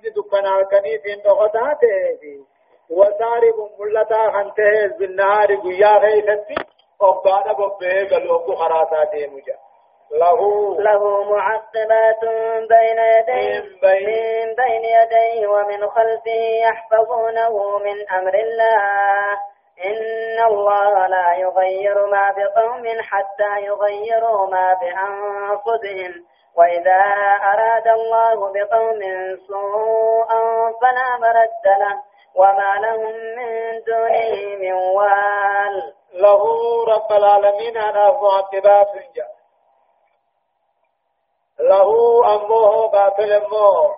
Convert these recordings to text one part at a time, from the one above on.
إني دكنا كنيف دخطاته وسارب ملتا خنته بالنهار قيا غيثتي. أبانا ببه قلوب خراساته مجا له له معقبات بين يديه. من بين من بين يديه ومن خلفه يحفظونه من أمر الله. إن الله لا يغير ما بقوم حتى يغيروا ما بأنفسهم. وإذا أراد الله بقوم سوءا فلا مرد له وما لهم من دونه من وال. له رب العالمين أنا معقبات جاء له أمه باطل أمه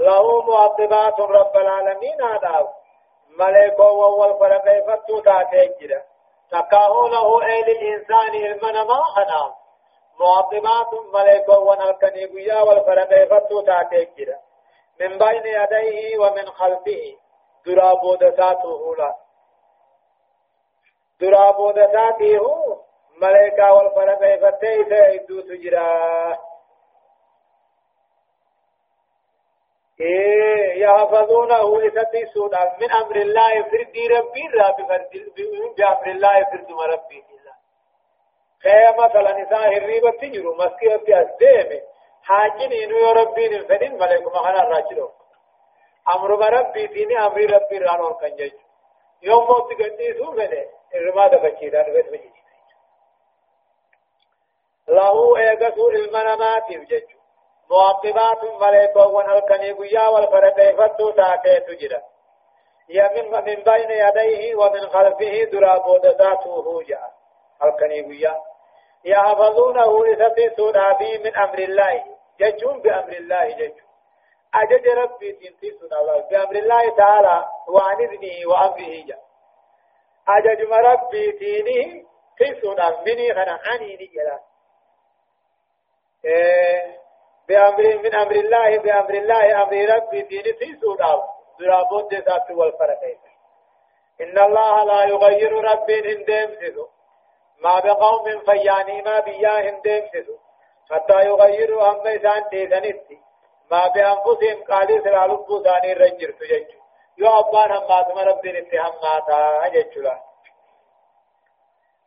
له معقبات رب العالمين أنا ملائكة والفرق فتو تاتي تكاهو له أيل الإنسان المنما خنام معظمات ملائكة ونالكني قيا والفرق فتو تاكي من بين يديه ومن خلفه. درابو دساته لا درابو دساته ملائكة والفرق فتو سيدو سجرا إيه يحفظونه إساتي سودا. من أمر الله فردي ربي ربي فرد بأمر الله فرد مربي. خيا مثلا نساء الريبة تجرو مسكية في أسديمه حاجين إنو يا ربي نفدين ملكم أخنا الراجلو أمر ربي فيني أمر ربي رانور كنجج يوم موت قدي سو فده الرما دفشي دار بس بجي له إيغسو المنامات يوجج معقبات ملائكة ونالكني قيا والفرد فتو تاكي تجرى يمن من بين يديه ومن خلفه درابودتاته جاء الكني قيا يحفظونه إذا سودا في من أمر الله. ججون بأمر الله ججون. أجج ربي تنتي سودا بأمر الله تعالى وعن إذنه وأمره جا. أجج ربي تيني في سودا مني خنا عني نجلا. إيه. بأمر من أمر الله بأمر الله أمر ربي تيني في سودا درابون دي والفرقين. إن الله لا يغير ربي هندم سيدو ما بقوم فياني ما بيا هندم سدو حتى يغيروا هم إسان ديسانيتي ما بأنفسهم قالي سلا لبو ثاني رنجر تجج يو أبان هم ماتم ربين اتهم ماتا ججلا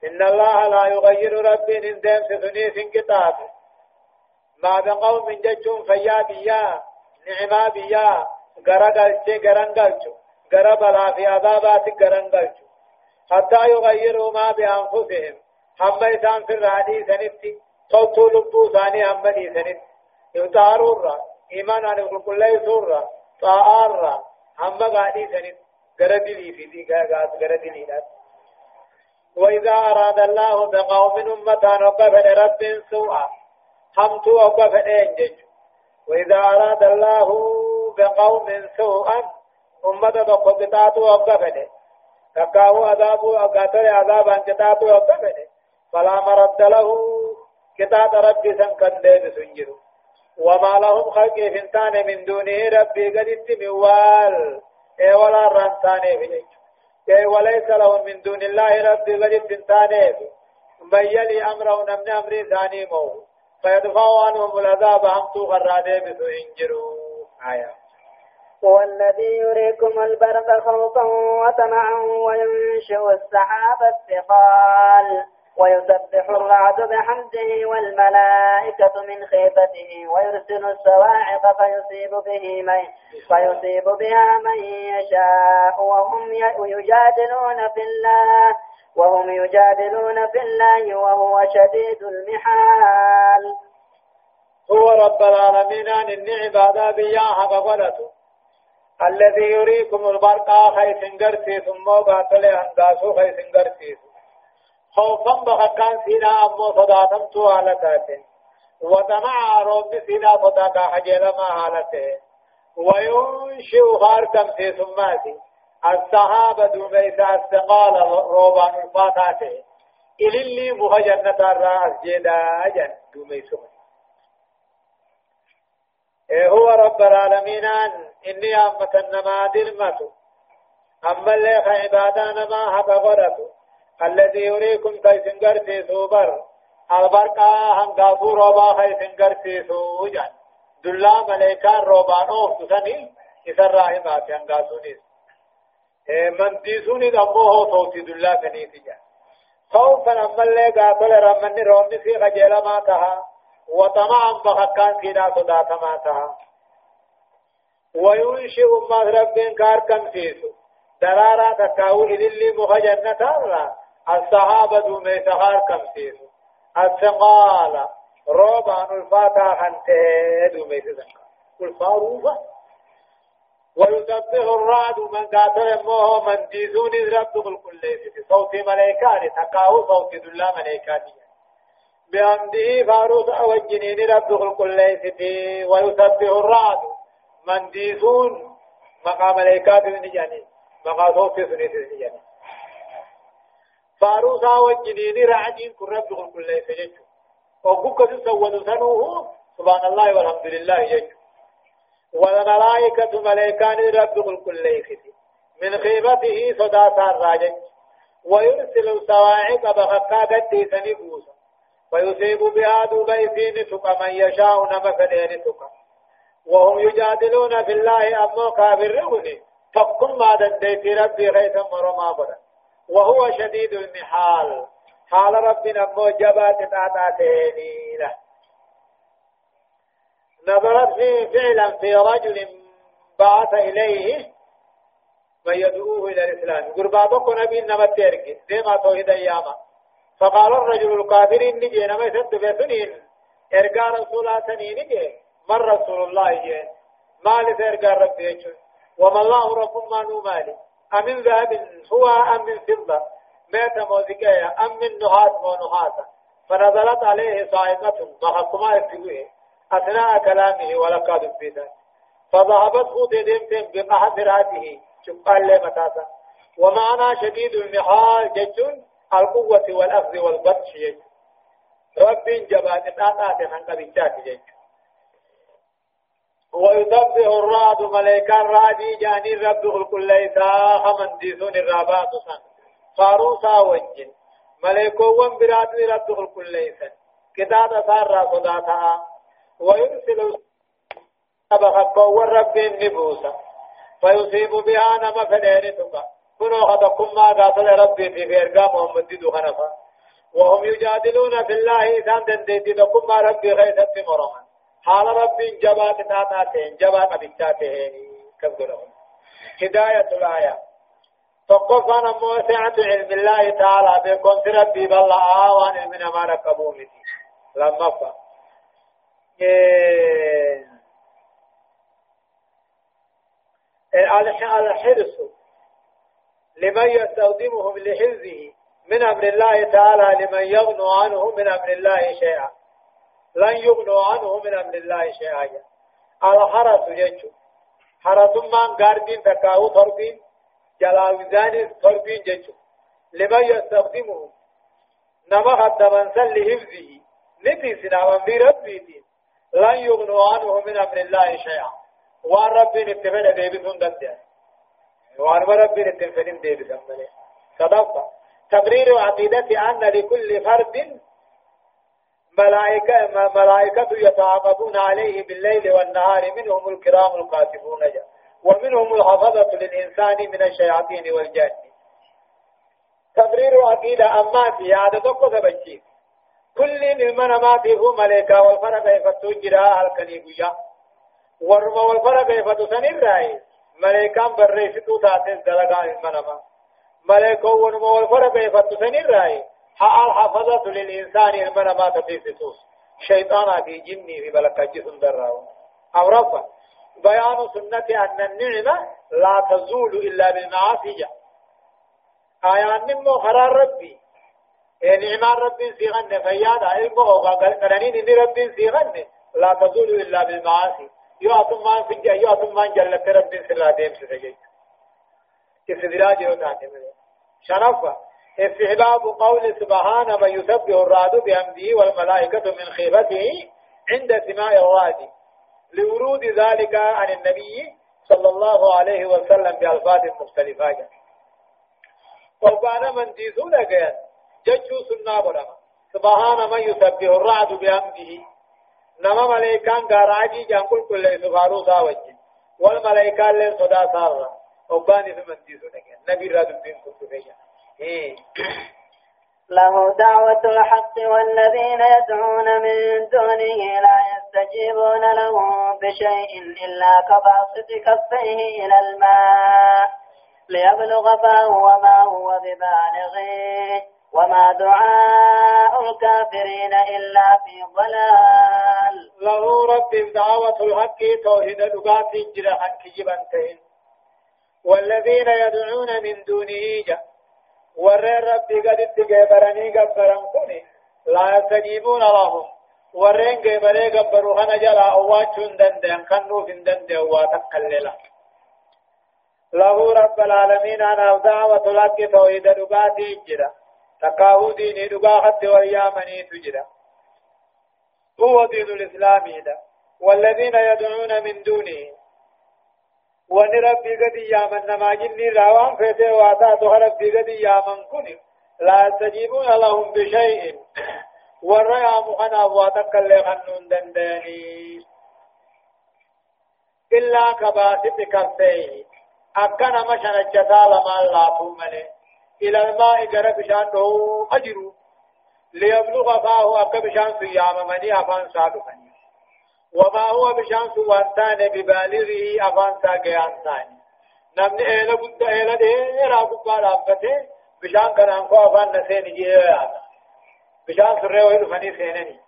إن الله لا يغير ربين هندم سدني سنكتاب ما بقوم ججون فيا بيا نعما بيا غرا غلچه غران غلچو غرا بلا في عذابات غران غلچو حتى يغيروا ما بأنفسهم هم إسان في الرادي سنتي صوتو لبو ثاني هم دي سنت يتارو را إيمان عن كل سورة طاعار را هم غادي سنت غردي لي في دي غاد غردي لي ناس وإذا أراد الله بقوم أمة وقفل رب سوءا هم تو وقفل إنجج وإذا أراد الله بقوم سوءا أمة بقبطات وقفل تكاو عذاب أقاتل عذاب أنجتات وقفل فلا مرد له. كتاب ربي سن كندين سنجر وما لهم خلق فنتان من دونه ربي قد اتموال اي ولا رنتان في اي وليس لهم من دون الله ربي قد اتنتان من يلي أمره نمن أمر ثاني مو. فيدفع عنهم العذاب هم تو غرانه بسنجروا آيات هو يريكم البرق خوفا وطمعا وينشئ السحاب الثقال. ويسبح الرعد بحمده والملائكة من خيفته ويرسل الصواعق فيصيب به من فيصيب بها من يشاء. وهم يجادلون في الله وهم يجادلون في الله وهو شديد المحال. هو رب العالمين عن النعبادة بياها بغلته الذي يريكم البرقى قرسي ثم باطل أنداسو خيس قرسي خوفا بخكان سينا أمو صداتمتو حالتات وطمع رب سينا صداتا حجيل ما حالته. وينشئ خاركم في ثماتي الصحابة دوميس استقال روبان الفاتاته. إلي مهجنة الرأس جدا أجن دوميس إيه هو رب العالمين إني أمة النما دلمة أما اللي عبادة نما حق غرته الذي يريكم كيسن قرسي سوبر. البرقا هم غافور وبا كيسن قرسي سوجان دلا ملائكة روبان أوف تسني. إسر راهما في أنقاسونيس من ديسوني دموه صوتي دلا تنيتي جا خوفا أما اللي قاتل رمني روني في خجل ما تها وطمعا بخكان سيدا صدات ما تها وينشئ ما ربين كار كم سيسو درارا تكاو إذن مخجنة الله الصحابة دومي سهار كم سيسو الثقال. روبان الفاتحة خنته دومي سيسو الفاروفة ويسبح الرعد من قاتل موه من ديزون رب الكل صوت ملائكات تكاو صوت دلا ملائكات بأمده فاروس أوجنين رب الكل ويسبح الرعد من ديزون مقام ملائكات نجاني مقام صوت نجاني فاروس أوجنين رعدين كن رب الكل سجد وكوكا تسود سنوه سبحان الله والحمد لله يجب والملائكة ملائكان رب كل من خيبته صداتا الراجج ويرسل الصواعق بغكا قد سنبوسا. ويصيب بها دبيسين تك من يشاء نمثلين تك وهم يجادلون في الله أمو كافر رغني فكم ما دنديت ربي غيث مرما بدا. وهو شديد المحال. حال ربنا أمو جبات تاتاتيني له. نظرت في فعلا في رجل بعث إليه من يدعوه إلى الإسلام. قربابك نبي إنما ترك ديما توحيد أياما. فقال الرجل الكافر نجي. نما يسد بسنين إرقى رسول الله نجي. من رسول الله جي؟ مال إرقى ربي وما الله رب ما نو مالي. أمن ذهب هو أم من فضة. مات موزكايا أم من نحاس ونحاسا فنزلت عليه صاعقة ضحكما يكتبوه أثناء كلامه ولقد دبيتا فذهبت خود دمتم بقحفراته شقال لمتاسا ومعنى شديد المحال جج القوة والأخذ والبطش جج. رب جبات من قبيتات جج. ويسبح الرعد ملائكا رادي جاني رب الكل ليسا خمن ديسون الرابات سن. فاروسا وجن. ملائكو وان برات رب الكل ليسا كتاب سار صداتا. ويرسل أبخك والرب النبوسة فيصيب بها نما فدينتك كنو خدكم ما قاتل ربي في فيرقا محمد دو خنفا. وهم يجادلون في الله إذن دنديتي دكم ما ربي غيثت مرمان حال رب جبات تاتاتين جبات بكتاتين كذلهم. هداية الآية. تقف أنا موسعة علم الله تعالى في ربي بالله آوان من ما ركبوا مثي لما فهم الحرص لمن يستخدمهم لحفظه من أمر الله تعالى لمن يغنو عنه من أمر الله شيئا. لن يغنوا عنه من أمر الله شيئا. الحرس يجو. حرس من قاردين تكاو تربين جلاوزان تربين ججو لمن يستخدمه؟ نما حتى من سل لحفظه نتي سنا من ربي لن يغنوا عنه من أمر الله شيئا. وان ربي نتفل ديبسون دد وان ربي نتفل ديبسون صدقة تقرير عقيدة أن لكل فرد ملائكة ملائكة يتعاقبون عليه بالليل والنهار منهم الكرام القاتبون ومنهم الحفظة للإنسان من الشياطين والجن. تقرير عقيدة أما في عادة قصة كل المنا ما فيه ملائكة والفرق يفتو جراء الكنيبية ورما والفرق يفتو سنين رأي. ملائكة بريفتو تاتين دلقاء المنا ما. ملائكة ورما والفرق يفتو سنين حق الحفظة للإنسان المنا ما تفيفتو شيطان في جني في بلقى جسم دراو. أو رفع. بيان سنة أن النعمة لا تزول إلا بالمعاصي. آيان نمو قرار ربي. نعمان رب سيغن فيادا علمه وقرنين إن رب سيغن. لا تزول إلا بالمعاصي. يؤتم من فجأة يؤتم من جلت رب سلا ديم سجيت. استدراج يوتان شرف استحباب قول سبحانه من يسبح الرعد بحمده والملائكة من خيفته عند سماع الرعد لورود ذلك عن النبي صلى الله عليه وسلم بألفاظ مختلفة. وقال من ديزون جان ججو سنة برما سبحان من يسبح الرعد بأمده نما ملائكان غاراجي جان كل كل سفارو سا وجه والملائكة اللي صدا سارة. وباني في منتيسو نبي رادو بين كنت إيه له دعوة الحق والذين يدعون من دونه لا يستجيبون له بشيء إلا كباسط كفيه إلى الماء ليبلغ فاه وما هو ببالغه وما دعاء الكافرين إلا في ضلال. له رب دعوة الحق توحيد لغات جرى حق جبنتين والذين يدعون من دونه جاء ورين ربي قد اتقبرني قبرن كوني لا يستجيبون لهم ورين قبري قبروا خنا جلا أواتشون دندن خنو فين دندن واتقللا له رب العالمين أنا دعوة لك توحيد دقاتي جرا تقاو ديني دقاخت ويامني تجرا هو دين الإسلام ده والذين يدعون من دونه وان ربي قد يامن نما جني راوان فيته واتا تو ربي قد يامن كن لا يستجيبون لهم بشيء. وريا مخنا واتكل خنون دندني. إلا كباسط كفيه أكنا مشان الجزال ما لا تومني إلى الماء قرب شانه أجروا ليبلغ فاه أكب شان سيام مني أفان صادقني وما هو بشان سوانتان ببالغه أفان ساقيان ثاني نمني إيلا قد إيلا دي راقب بارابته بشان كنان كو أفان نسيني جيه بشان سرعه إلو فني سينني.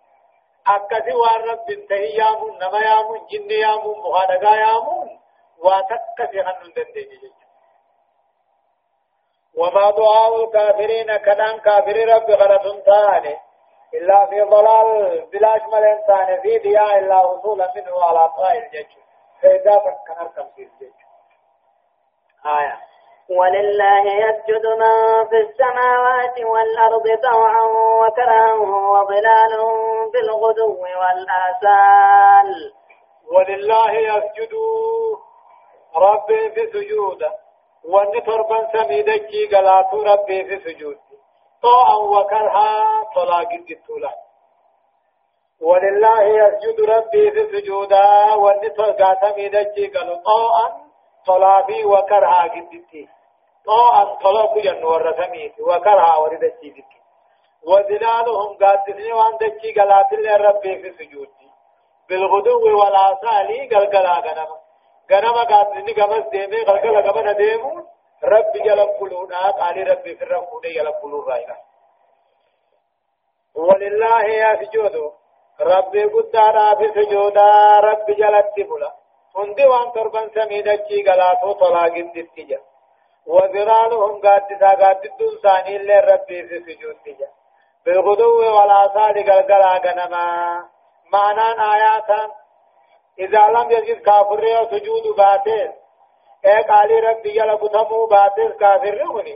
أكسي وان رب انتهي يامون نما يامون جن يامون مخادقا يامون واتكسي خنن دندي وما دعاء الكافرين كنان كافر رب غرة ثاني إلا في ضلال بلاش ملين ثاني في دياء إلا وصولا منه على طائل جج فإذا فكنا تمثيل جج آية. ولله يسجد من في السماوات والأرض طوعا وكرها وظلالهم بالغدو والآسال. ولله يسجد ربي في سجوده. ونطربا سميدكي قلاتو ربي في سجود طوعا وكرها طلاق الدتولة ولله يسجد ربي في سجودا والنطر قاتمي دجي قالوا طوعا طلابي وكرها قدتي طوعا طلاق جن ورثميت وكرها وردتي ذكي وذلالهم قاتلني وان دجي قلات الله ربي في سجودي بالغدو والآصال قلقلا غنما غنما قاتلني قمس ديمي قلقلا قمنا ديمون رب جل قلونا قال ربي في الرب جل قلونا راينا ولله يسجد ربي قدارا في سجودا رب جل التبلا هندي وان تربان سميدكي غلاتو طلاق الدتجا وذرالهم قادسا قاددون ثاني اللي ربي في سجود تجا بالغدو والآثار قلقلا غنما معنى آياتا إذا لم يجد كافر سجود باتين اے قالی ربی جل بتمو باتر کافر رونی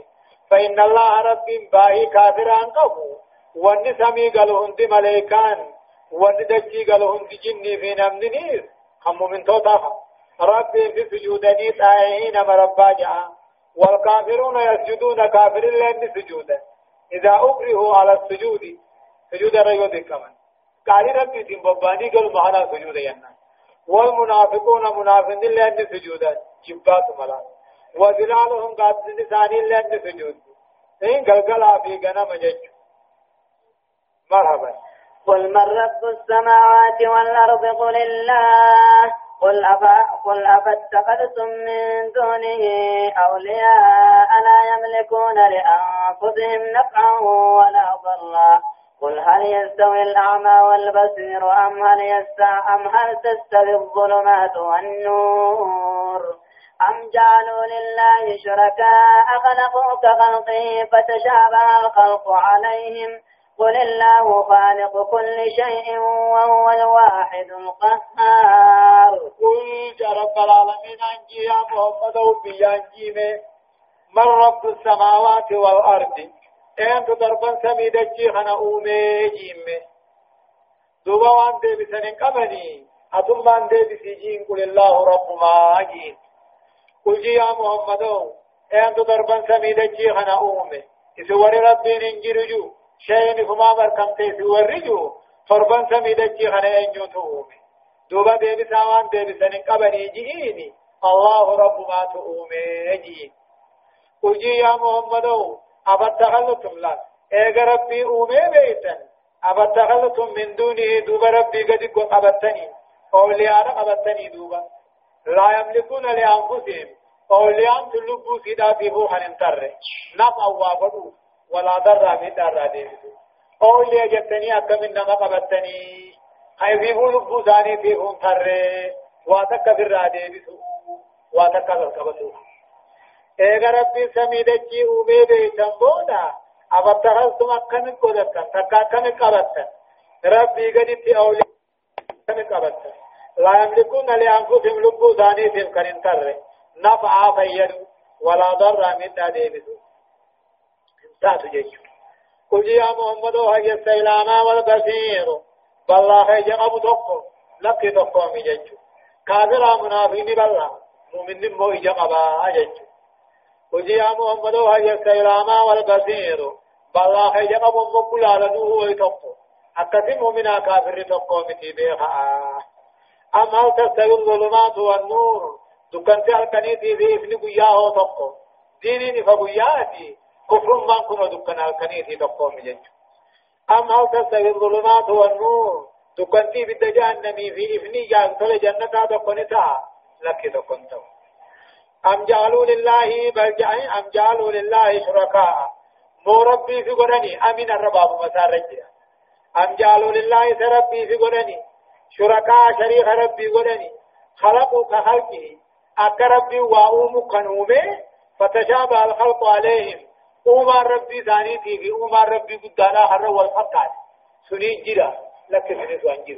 فإن الله رب باهي كافران قبو وان سمي قال هند ملائكان وان دجي قال هند جني في نمنير هم من توتا ربي في سجودني تائهين مربا جاء والكافرون يسجدون كافر لأن سجودا إذا أكرهوا على السجود سجود ريود كمان قال ربي تنبباني قال معنا سجود ينا والمنافقون منافقين لأن سجودا جبات ملا. وذلالهم قاتل لساني لأن سجود إن قلقلا في قنم جج مرحبا. قل من رب السماوات والأرض؟ قل الله. قل أفا قل أفاتخذتم من دونه أولياء لا يملكون لأنفسهم نفعا ولا ضرا. قل هل يستوي الأعمى والبصير أم هل يستع أم هل تستوي الظلمات والنور؟ أم جعلوا لله شركاء خلقوا كخلقه فتشابه الخلق عليهم؟ قل الله خالق كل شيء وهو الواحد القهار. قل رب العالمين أنجي يا محمد وبيانجي من رب السماوات والأرض؟ أنت ضربا سميدجي خنا أومي جيمي. دوبا وان دي بسنين قبني أتم وان دي بسيجين قل الله رب ما أجين. قل يا محمد أنت ضربا سميدجي خنا أومي إذا وري ربين انجرجو شيء فما بركم تيسي ورجو قربان سميدتي خنا أنيوتو دوبا ديبسا وان ديبسا قبني جئيني الله رب ما تؤمي جئين وجي يا محمد أفتخلتم لك إيغا ربي أومي بيتن أفتخلتم من دونه دوبا ربي قد قبتني أولياء قبتني دوبا لا يملكون لأنفسهم. أولياء تلبوا سيدا في بوحن انتر نفع وابدو ولا ضر من دار ديبسو أولياء جتني أكم إنما قبتني هاي في بلبوا ثاني في بوحن تر واتك في الراديبسو واتك في القبتو ايغا ربي سميدچي اومي بيتن بودا ابتغلتم اكن قدتن تكا كن قبتن ربي غدي اولي كن قبتن لا يملكون لأنفسهم لبو ثانيتهم كن انتر نفع فيد ولا ضر من داديبس انتاتو جيشو قل يا محمد هيا السيلاما والبصير بالله يجب تقو لقي تقو مي جيشو كافر منافقين بالله. مؤمن مو يجب جيشو وجي يا محمد هيا السيلاما والبصير بالله يجب مقبول على نوه ويتقو أكثر مؤمنا كافر تقو متي بيخا أم هل تستوي الظلمات والنور دكانت الكنيتي في ابن قياه تقو ديني فقياتي. كفر من كنا دكان الكنيتي تقو مجنج أم هل تستوي الظلمات والنور دكانت بالدجان في ابن جان جنة تقو نتا لك تقو أم جعلوا لله بل أم جعلوا لله شركاء. مو ربي في قرني. أمين الرباب مسارجة أم جعلوا لله سربي في قرني. شركاء شريك ربي قرني خلقوا كخلقه. أك ربي وأوم كنومه. فتشابه الخلق عليهم. أوما ربي ثاني تيجي. أوما ربي قدانا حر والفقات سنين جرا لك سنين وانجر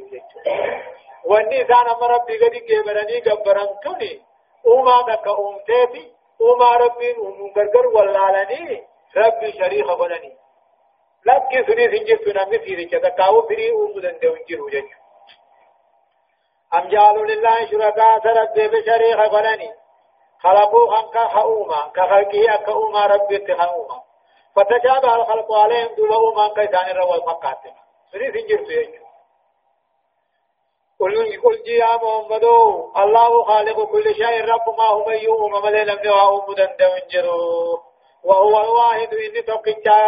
واني ثانا مربي قد قبرني قبرن تني أوما دك أومتيتي أوما ربي أوم غرغر ولالني ربي شريخ بنني لك سني سنجر سيري كذا كاو فري أوم دندو انجر وجج أم جعلوا لله شركاء سرد بشريخ بنني خلقوا خنقا خؤوما كخلقه أكؤوما ربي اتخؤوما فتشابه الخلق عليهم دول أوما كيسان الرول فقاتنا سني سنجر سيجر قل قل جي يا محمد الله خالق كل شيء رب ما هو يوم ملي لم يوم مدن جرو وهو الواحد إني توقيتا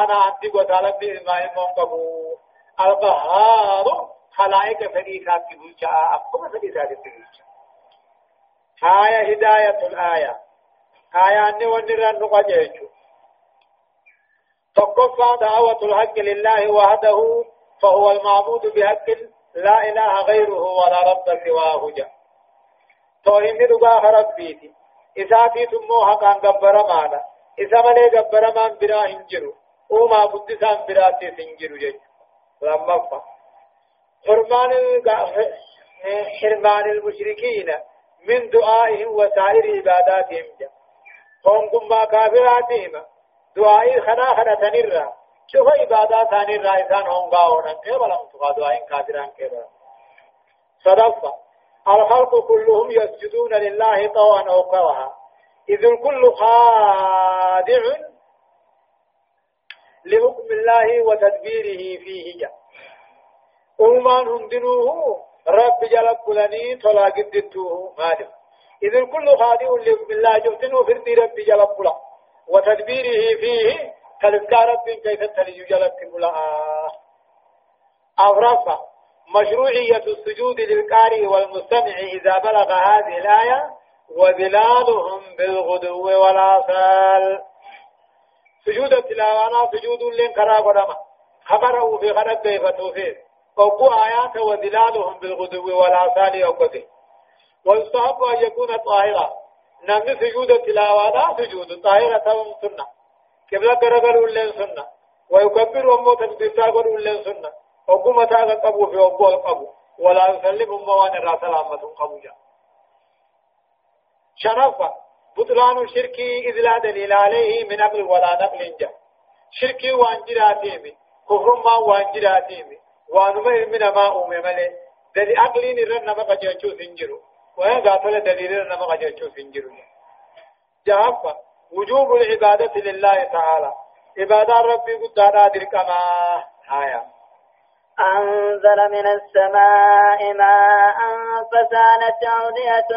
أنا أنتي وتعالى بالماء المنقبو القهار خلائق فريقا في بوجا أقوم فريقا في بوجا آية هداية الآية آية أني ونرى نقجيجو تقفى دعوة الحق لله وحده فهو المعبود بحق لا إله غيره ولا رب سواه جا۔ توهم دغا ربيتي إساتي تمو حقان غبر مانا إسا ملي غبر مان برا هنجرو وما بدسان براتي سنجرو جج لما فا حرمان حرمان المشركين من دعائهم وسائر عباداتهم هم كما كافراتهم دعائي خنا خنا تنرى شوف عبادات ثاني رايسان هم باونا كيف لهم تقادوا إن كافران كيف صدفة الخلق كلهم يسجدون لله طوعا أو كرها إذ الكل خادع لحكم الله وتدبيره فيه جاء أمان هندنوه رب جلب كلني طلا قدتوه مالك إذ الكل خادع لحكم الله جبتنه في رب جلب كلا وتدبيره فيه تلقى رب كيف تلي جلت ملا أغرفة مشروعية السجود للقارئ والمستمع إذا بلغ هذه الآية وظلالهم بالغدو والآصال سجود التلاوانا سجود لين كرا قدما خبره في خرب بيفتو فيه وقو آيات وظلالهم بالغدو والآصال يوقفه ويستحب أن يكون طاهرا. نمن سجود التلاوانا سجود. طاهرة سنة. قبلة قرقل ولين سنة. ويكبر أمو تكبيرتا قل ولين سنة. وقوم تاغا قبو في أبو القبو. ولا يسلم أموان الرا سلامة قبو جا شرفة بطلان الشرك إذ لا دليل عليه من أمر ولا نقل جا. شركي وانجراتيمي. كفر ما وانجراتيمي. وانما من ما أمي ملي دليل أقلين الرن ما قجيشو سنجرو وين قاتل دليل الرن ما قجيشو سنجرو جافة وجوب العبادة لله تعالى عبادة ربي قد دركما آية أنزل من السماء ماء فسالت أودية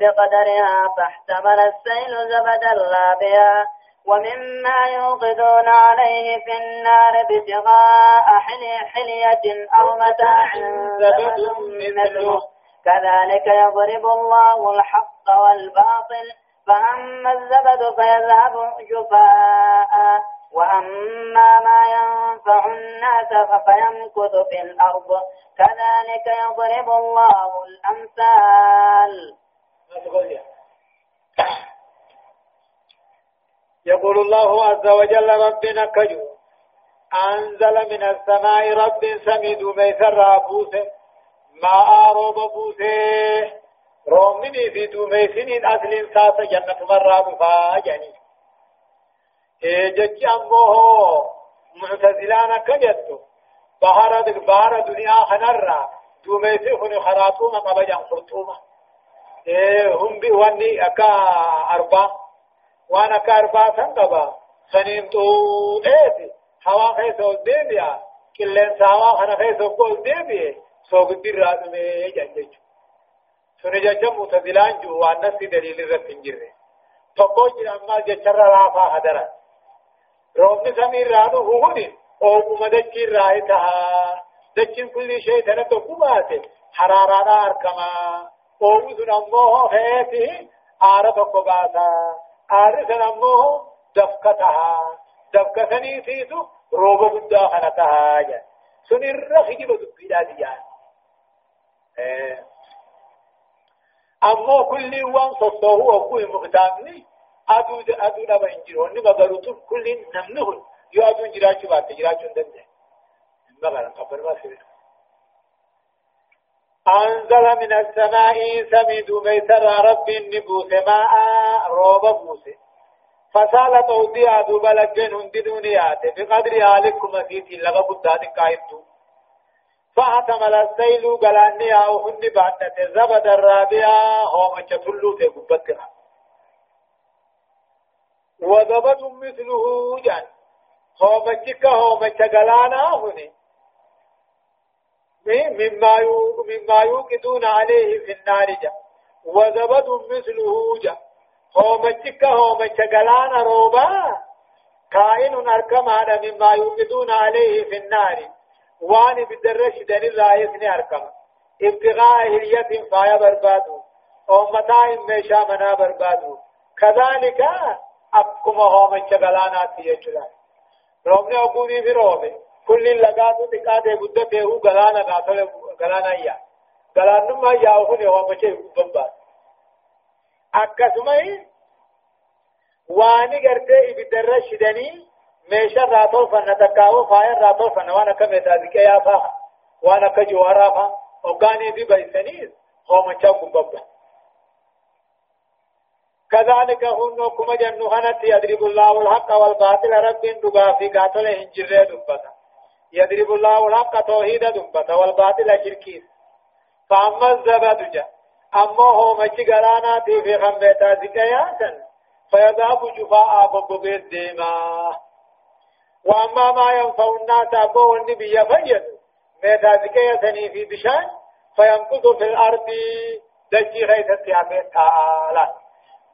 بقدرها فاحتمل السيل زبدا لابيا ومما يوقدون عليه في النار ابتغاء حلية أو متاع زبد مثله. كذلك يضرب الله الحق والباطل فأما الزبد فيذهب جفاء. وأما ما ينفع الناس فيمكث في الأرض. كذلك يضرب الله الأمثال. يقول الله عز وجل ربنا كجو أنزل من السماء رب سميد ميسر بوسه ما أروب بوسه رومني في دوميسين أصل ساسة جنة مرة فاجني جج أمه معتزلانا كجدت بحر بحر دنيا خنرا دوميسي خني خراتوما قبجا خرطوما. هم بي واني أكا أربا. وأنا أكا أربا سنقبا سنين تو إيتي هوا خيسو ديبيا. كلين ساوا خنا خيسو قول ديبيا. سوق الدراد مي جنجج سنجا جم معتزلان جو. وأنا سي دليل رتنجره jira ammaa jecharra raafaa hadara روبني سمير رانو هوني. أو مدكي راي تها. دچين كل شيء تنا تقومات حرارة أركما وزن أمه هيته آرة قباتا آرة سنمه دفكتها دفكتني سيسو روبو بدا خنتها جا. سنر خجب دبيدا ديان. أمو كل وان صصوه وكوه مقدامني أدو نبا انجرو نبا غروتو كل نمنه يو أدو جراچو بات. جراچو دنده مغلا قبر ما سير أنزل من السماء سميد ميسر رب النبوس ماء روب بوس فسالت أودي أدو بلجن هنددون ياتي بقدر آلكم سيتي لغا بداد قائمتو فاحتمل السيل قلاني أو هند بعدت زبد الرابعة هو مجتلو في قبتها وضبط مثله جان. هومتك هومتك غلانا هني مما مما يوقدون عليه في النار جا. وضبط مثله جا. هومتك هومتك غلانا روبا. كائن أركم هذا مما يوقدون عليه في النار. وان بدرش دن الرايسني أركم. ابتغاء هلية فايا بربادو. أو متاع ميشا منا بربادو. كذلك akkuma hoomacha galaanaatti jechuudha. Roobni oguunii roobe kulli lagaatu xiqqaatee guddatee hu galaana gaatole galaana iyyaa. Galaannummaa iyyaa kun hoomacha gubban baasa. Akkasuma waani gartee ibiddarra shidanii meeshaa irraa tolfanna takkaawuu faaya irraa tolfanna waan akka meetaaziqee yaafaa waan akka jawaaraa faa hoggaanii fi baysanii hoomachaa gubban baasa. كذلك هن كما جنو هنت يضرب الله الحق والباطل رب دغا في قاتل هنجره دبتا يضرب الله الحق توحيد دبتا والباطل شركي فأما الزبد جا أما هو غرانا تي في خمبتا زكياتن فيذهب جفاء ببغير ديما وأما ما ينفع الناس أبو النبي يفيد ميتا زكياتني في بشان فينقض في الأرض دجي غيث التعبير تعالى.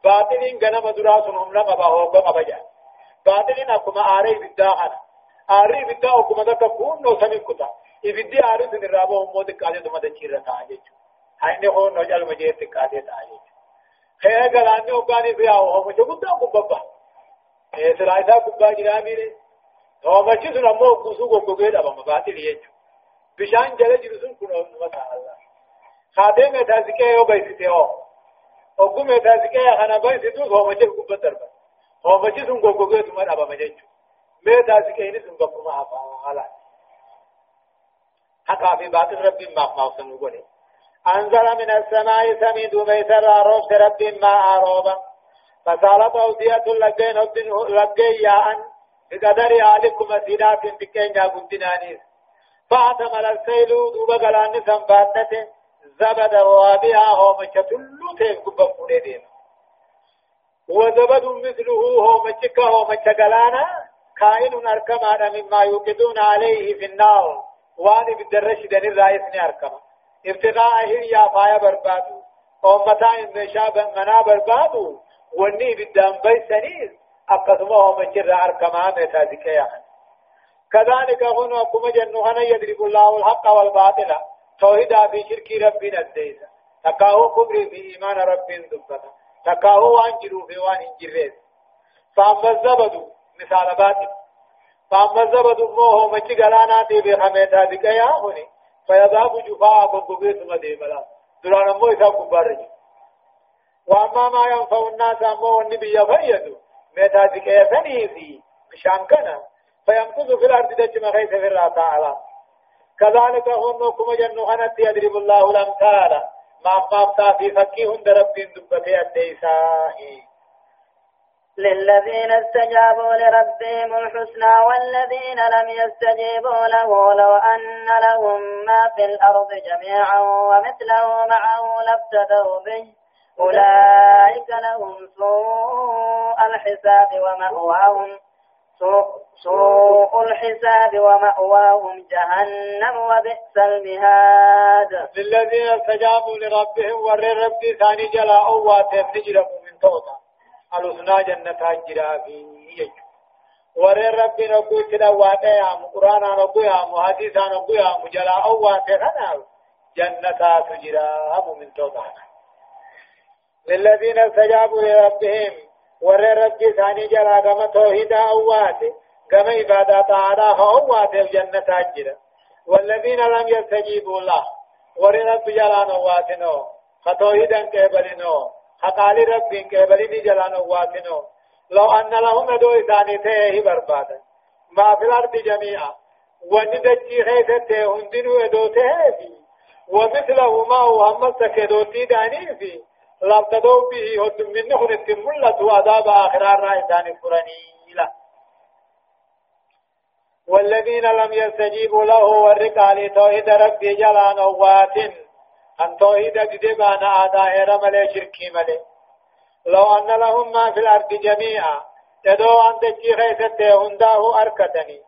باطلين غنم درا سنهم لما باهو قبا جا باطلين أكما آري بدا آري بدا أكما دكا كون نو سمين كتا إبدي آري سن الرابو أمود قادة دم دچير تاجج هاي هو نوجال مجيت قادة تاجج خير غلاني وقاني بيا هو مجھے بدا کو بابا اے سرائسا کبا جرامي نے هو مچي سن امو كوسو کو کو گيدا بما باطل يجو بشان جل جرسون كنو متا الله خادم تازكه يو بيسته هو وقوم تاسكي أنا بس تدوس هو مجد قبة دربا هو مجد سن قوقوقه تمر أبا مجد نسن قبة ما أبا حالا حقا في باطل رب ما ما سنقولي أنزل من السماء سميد ميسر روب رب ما أروبا فسالت أودية لقين لقين ياء بقدر عليكم سيدات بكين يا قدنانيس فاعتمل السيل دوب قلان سنباتته زبد وابها هو مچتلو تيف قبا فودي دين وزبد مثله هو مچكا هو مچغلانا كائن أركما مما يوقدون عليه في النار. وان بالدرش دن الرئيس ناركما ابتغاء هي فايا بربادو. أمتا إن شاب منا بربادو. وني بالدم بيسنيز. أقسمه هم جر أركما ميتا ذكيا. كذلك هنا كما جنوهنا يدرب الله الحق والباطل. توحيدا في شرك ربنا الديسة تكاهو كبري في إيمان رب دبتا تكاهو وانجروا في وان انجرين فأما الزبد مثال باطل. فأما الزبد موه مجي غلانا دي بخميتا بكيا هني فيذهب جفاء بقبيت مديملا درانا مو إذا كبارج وأما ما ينفع الناس أمو النبي يفيد ميتا بكيا ثني في مشان كنا. فيمكث في الأرض دجم خيث في الرأس على كذلك هم كما جنو خنت يضرب الله الأمثال. ما ما في فكيهن درب دبتي الديساهي. للذين استجابوا لربهم الحسنى والذين لم يستجيبوا له لو أن لهم ما في الأرض جميعا ومثله معه لافتدوا به. أولئك لهم سوء الحساب ومأواهم. سوء, سوء الحساب ومأواهم جهنم وبئس المهاد. للذين استجابوا لربهم ور ربي ثاني جلا أواتهم نجرموا من توتا. الحسنى جنة جرا في ور ربي نقول تلا واقع يا قرآن نقول يا حديث نقول يا جلا أواتهم خنا. جنة تجرا من توتا للذين استجابوا لربهم ور ربي ثاني جلا كما توحيدا أواتهم كما عبادة تعالى هو الجنة أجرا والذين لم يستجيبوا له ورنا بجلان واتنو فتوحيدا كبلنو حقال رب كبلني جلان واتنو۔ لو أن لهم دو إثاني تيه بربادا ما في الأرض جميعا وندجي خيثة هندنو إدو تيه ومثله ما هو هم سكدوتي داني في لابتدوا به هدم منه نتملة وعذاب آخرار رأيتان فرني له والذين لم يستجيبوا له والرقال توحيد ربي جلان أوات أن توحيد قدبان آداء رمل شركي ملي. لو أن لهم ما في الأرض جميعا يدو أن تجي خيثته هنداه أركتني.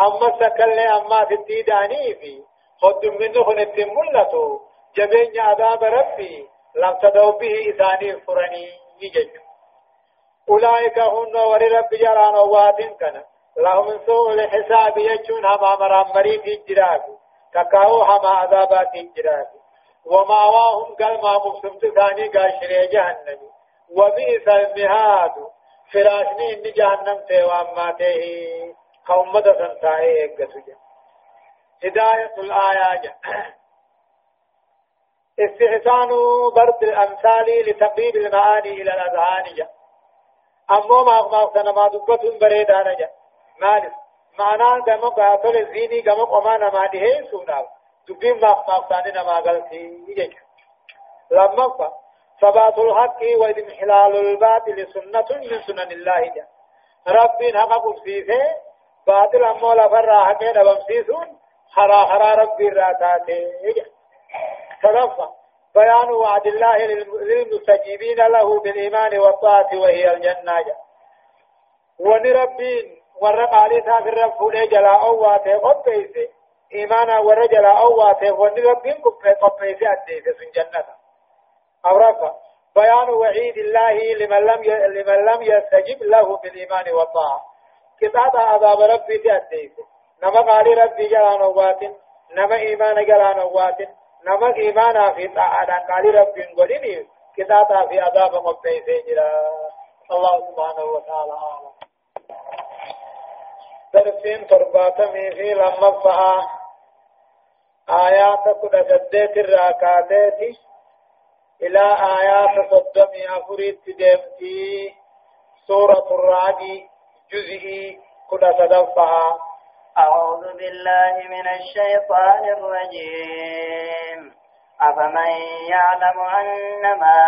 هم سكل أما في التيداني في. خد منه خنت ملته جبين عذاب ربي. لم تدو به إثاني فرني يجج أولئك هن ورب جلان أوات كنا لهم سوء الحساب يجون هما مرامري في الجراف. ككاو هما عذابات الجراف. وماواهم قال ما مبسمت ثاني قال شري جهنم. وبئس المهاد. فراشني إن جهنم تيوان ماته قوم مدى سنتائي اقسجا هداية الآيات استحسان ضرب الأمثال لتقريب المعاني إلى الأذهان جا. أمو ما أغمق سنما دبة بريدان جا. مالف معنى دمو قاتل الزيني قمو قمانا ما ديه سونا. دبين ما مقصاني نما قلتي لما فا ثبات الحق وإضمحلال الباطل سنة من سنن الله جا ربي حق قبسيسه باطل أمو لفر حق نبمسيسون حرا حرا ربي راتاته ترفع بيان وعد الله للمستجيبين له بالإيمان والطاعة وهي الجنة ونربين warra qaalii isaa firra fuudhee jalaa owwaatee qopheesse imaanaa warra jalaa owwaateef wanni rabbiin qopheesse addeesse sun jannata أورفا بيان وعيد الله لمن لم لمن لم يستجب له بالإيمان والطاعة. كتاب عذاب ربي تأديس نما قال ربي جلان وات نما إيمان جلان وات نما إيمان في طاعة. قال ربي قولني كتاب في عذاب مبتئس الله سبحانه وتعالى أعلم. درسين ترباتمي في لما فها. آيات كل سديت الراكاتات إلى آيات صدمي أفريد تدمتي سورة الرعد جزئي كل تدفها أعوذ بالله من الشيطان الرجيم. أفمن يعلم أن ما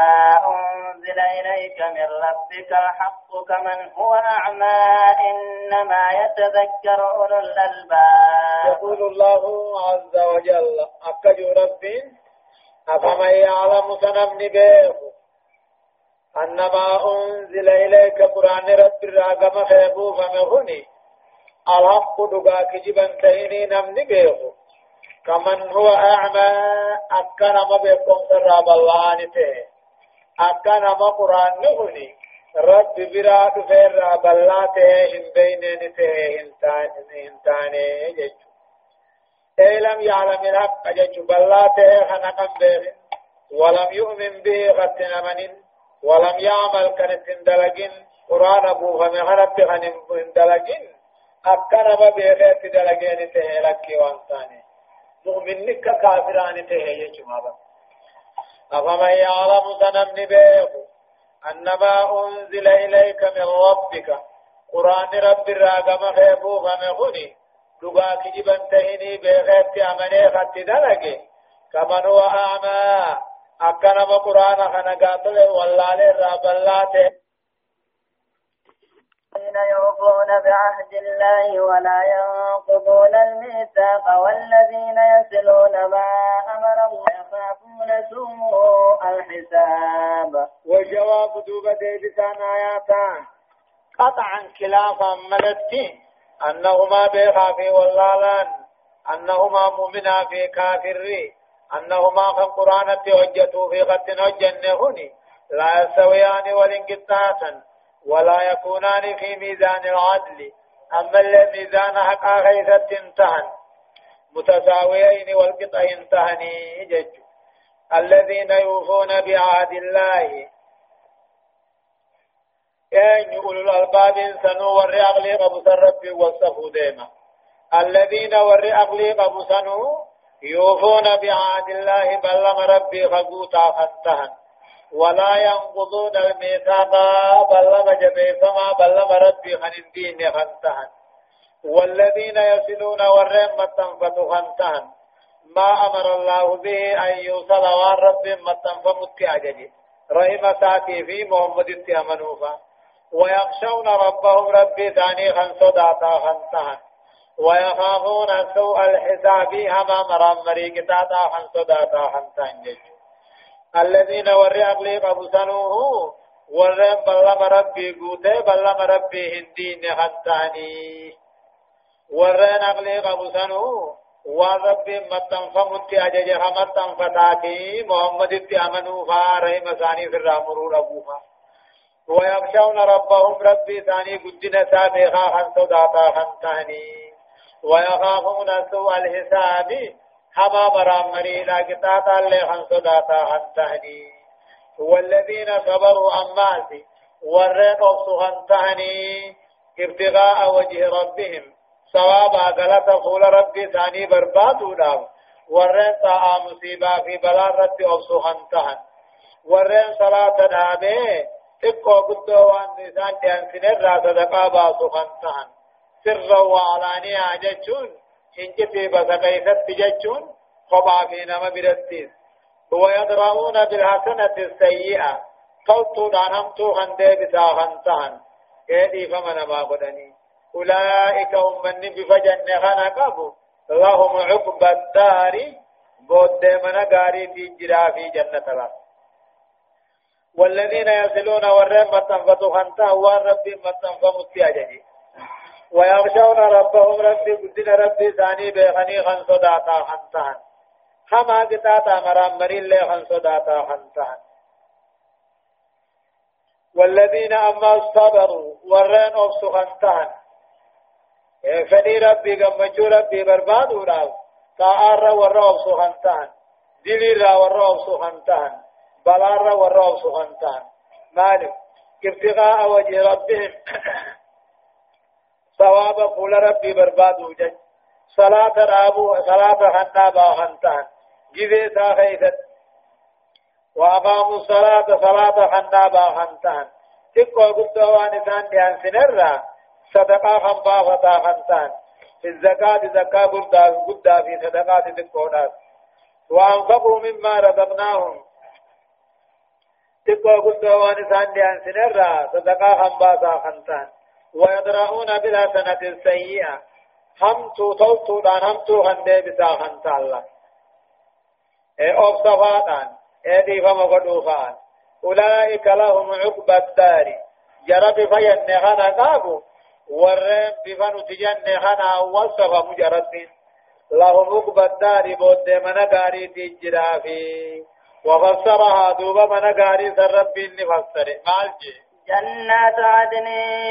أنزل إليك من ربك الحق كمن هو أعمى إنما يتذكر أولو الألباب. يقول الله عز وجل أكجو ربي أفمن يعلم سنم بيه أنما أنزل إليك قرآن رب الراقم خيبو فمهني الحق دقاك جبن تهيني نمني بيه كمن هو أعمى أكن ما بيكم سر بلانته أكن ما قرآن نهني رب برا دفر بلاته هم بيننته انتان انتان جج لم يعلم الحق جج بلاته خنقا بير ولم يؤمن به غتنا من ولم يعمل كانت دلجن قرآن أبو غمهرب خن دلجن أكن ما بيغيت دلجين تهلك وانتاني مؤمنك كافران تهي جمابا أفمن يعلم سنمن بيه أنما أنزل إليك من ربك. قرآن رب الراقم خيبو فمغني لغا كجبا تهني بغيبت أمني خط دلقي كمن هو أعمى. أكنم قرآن خنقاته والله الرب الله الذين يوفون بعهد الله ولا ينقضون الميثاق والذين يصلون ما أمر الله يخافون سوء الحساب. وجواب دوبة ديبسان آياتان. قطعا خلافا ملتي. أنهما بخافي واللالان. أنهما مؤمنا في كافري. أنهما خن قرآن هجتوا في خط هجنهني لا يستويان والانقطاعا ولا يكونان في ميزان العدل. أما الميزان حقا غيثة انتهن متساويين والقطع انتهني جج. الذين يوفون بعهد الله. أن أولو الألباب سنو ور أغلي قبو ربي وصفوا ديما. الذين ور أغلي قبو سنو يوفون بعهد الله بلغ ربي خبوتا فانتهن. ولا ينقضون الميثاق بلما جبيفما بلما ربي خنندين خنتهن والذين يصلون والرم تنفت خنتهن ما أمر الله به أن يوصل وان رب متنف متعجج رحمة ساتي في محمد التأمنوفا ويخشون ربهم ربي ثاني خن صداتا خنتهن ويخافون سوء الحساب هما مرام مريكتاتا خن صداتا خنتهن جج الذين ور أقلي قبسنوه ور بلما ربي قوته بلما ربي هندين خطاني ور أقلي قبسنوه وربي متنفمت أجج خمتن فتاتي محمد اتأمنوا فارهم ثاني في الرامرور أبوها ويخشون ربهم ربي ثاني قدنا سابقا خن صداتا خنتاني ويخافون سوء الحساب حما برام مريلا كتاتا اللي خن صداتا خنتهني والذين صبروا أماسي ورين أبسو تهني ابتغاء وجه ربهم. ثوابا غلط قول ربي ثاني بربادو داو. ورين طاعة مصيبة في بلا رب أبسو خنتهن ورين صلاة دابه تقو قدو وان نسان جان سنر صدقا باسو خنتهن سرا وعلانيا جتشون هنجتي بسقيست ججون خبا في نما برستيس ويدرؤون بالحسنة السيئة قلتو دانمتو هندي بساهنتهن كيدي فمن ما قدني أولئك أمن بفجن خنا قبو لهم عقب الدار بود من غاري في جرا في جنة الله والذين يصلون والرحمة فتخنتا والرب متنفمت أججي ويخشون ربهم ربي قدن ربي ثاني بيخني خن صداتا خنتهن حما قطاتا مرام مرين لي خن صداتا خنتهن والذين أما صبروا ورين أبسو خنتهن فني ربي قمجو ربي بربادو راو تاار ورى أبسو خنتهن دلي را ورى أبسو خنتهن بلار ورى أبسو خنتهن مالك ابتغاء وجه ربهم. ثواب قول ربي برباد وجج صلاة رابو صلاة حنا باخنتان جذي ساخيثت. وأقاموا الصلاة صلاة حنا باخنتان تقوى قلت وان ثان ديان سنرى. صدقاء خنبا فتا خنتان الزكاة زكاة قلتا قلتا في صدقات تقوى وأنفقوا مما رزقناهم. تقوى قلت وان ثان ديان سنرى. صدقاء خنبا خنتان ويدرؤون بالحسنة السيئة هم تو تو تو دان هم تو هنده بتا هنتا الله اي اوف صفاتان اي دي فما قدوفان أولئك لهم عقب الدار. جرب فين نغانا قابو ورم بفنو تجن نغانا وصف مجرد لهم عقبى الدار بود من غاري تجرا في وفسرها دوبا من غاري سر ربي نفسر. مالجي جنات عدن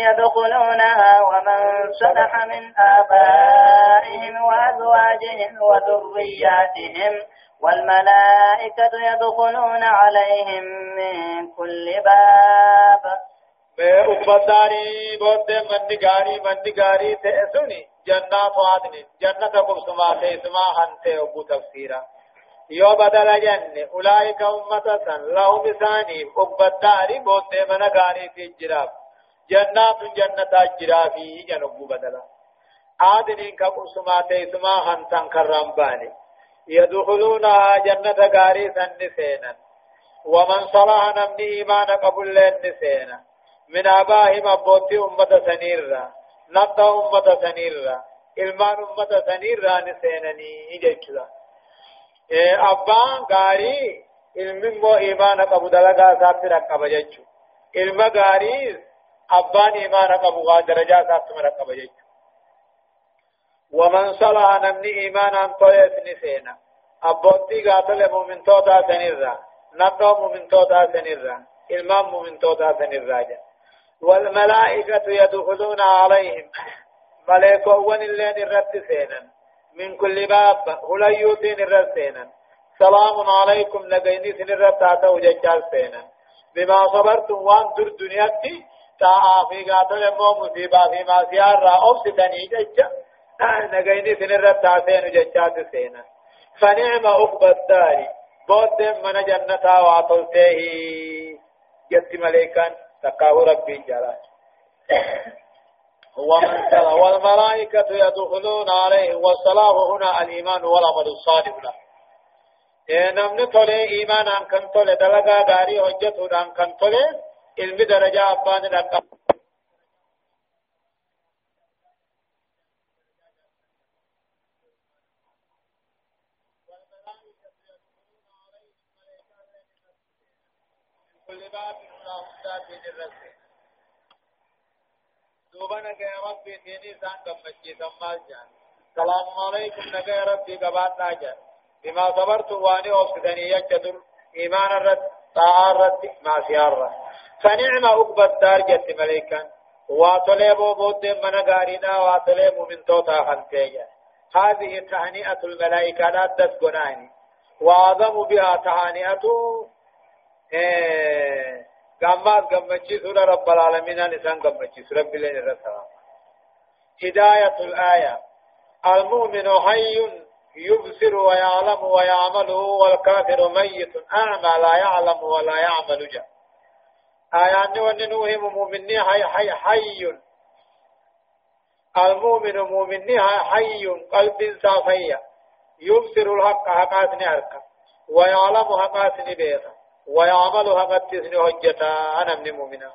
يدخلونها ومن صلح من آبائهم وأزواجهم وذرياتهم والملائكة يدخلون عليهم من كل باب. أقبضاري بود من غاري من غاري تأسوني جنات عدن جنة قبسما تيسما هنته أبو تفسيرا يو بدل جنة أولئك أمة لهم ثاني أقبضاري بود من غاري في الجراب. جنات جنة الجرابي جنب بدلا. عدن كقبسما تيسما هنتن كرمباني يدخلونها جنة غاري سنسينا. ومن صلح نمني إيمان قبل لنسينا. من آبائهم أبوتي أمة سنيرا. نبدا أمة سنيرا. إلمان أمة سنيرا نسينني إجيشلا أبان غاري ilmin moo imaana qabu dalagaa isaatti rakkaba jechu. Ilma gaariis abbaan imaana qabu waa darajaa isaatti rakkaba jechu. ومن صلح نمني إيمانا طيب نسينا أبوتي قاتل مؤمن توتا سنرا نبدا مؤمن توتا سنرا إلمان مؤمن توتا سنرا جا والملائكة يدخلون عليهم ملائكة ون اللين الرد سينا من كل باب. هليوتين الرد سينا سلام عليكم. نبيني سن الرد تاتو ججال سينا. بما صبرتم وان در دنياتي تا في قاتل مو مصيبة في ما سيار را. أبسطني ججا. نبيني سن الرد تاتين ججال سينا. فنعم عقبى الدار. بود من جنتا واتلته جت ملائكان تقاه ربي جلال. ومن سلا والملائكة يدخلون عليه والصلاة هنا الإيمان والعمل الصالح له. نمن تولي إيمان أن كن تولي دلقا غاري حجة أن كن تولي علم درجة أبان الأقام كل باب من الرسل دوبا نگه ربي تيني سان قمشي سمال جان. سلام عليكم نگه ربي قبات ناجان. بما صبرت واني اوفدني يجدر ايمان الرد طاعة الرد ما سيارة فنعم عقبى الدار جت مليكا واتلي بود من غارينا واتلي من توتا خنتيجا هذه تهنئة الملائكة لا تسكناني وأعظم بها تهانئة قامات قمتشي سورة رب العالمين نسان قمتشي سورة بلين الرسالة هداية الآية المؤمن حي يبصر ويعلم ويعمل والكافر ميت أعمى لا يعلم ولا يعمل جاء آيان وننوهم مؤمني حي حي حي المؤمن مؤمني حي قلب صافية يبصر الحق حقات نعرك ويعلم حقات نبيضا ويعمل هقت تسني حجتا أنا من مؤمنا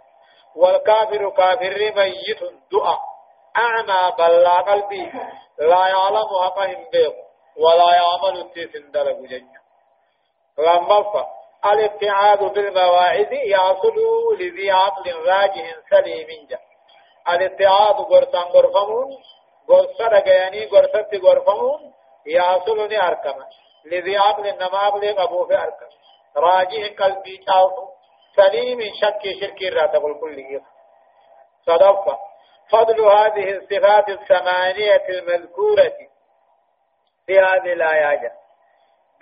والكافر كافر ميت دعاء. أعمى بلا قلبي. لا يعلم حقهم بيق ولا يعمل تسن دلق جنج لما الابتعاد بالمواعظ يحصل لذي عقل راجح سليم جا الابتعاد غرسان غرفمون. غرسة يعني غرسة غرفمون. يحصل ني أركما. لذي عقل نما عقل أبو في أركما. راجح قلبي چاو سليم شك شرك رات كل صدق فضل هذه الصفات الثمانية المذكورة في هذه الآيات.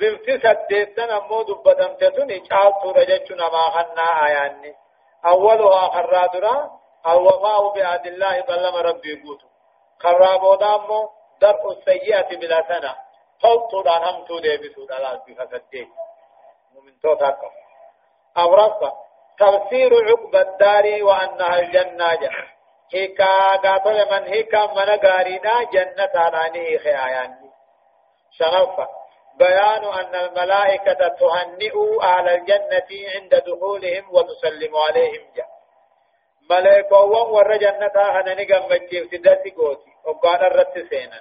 بمت سديتن أمو دبتم تتوني چاو سورجتنا ما خنا آياني. أولها خرادرا الوفاء بعد الله بلما ربي قوتو خرابودا أمو درء السيئة بلا سنة. فوق دان هم تو دي بسود على بفسدين من توتاكم أورفا تفسير عقب الدار وأنها الجنة. جنة هيكا قاتل من هيكا من قارنا جنة علاني خياياني شنفا بيان أن الملائكة تهنئ أهل الجنة عند دخولهم وتسلم عليهم. جاء ملائكة وان ور جنة هنني قمجيب سدتي قوتي. وقال الرت سينا.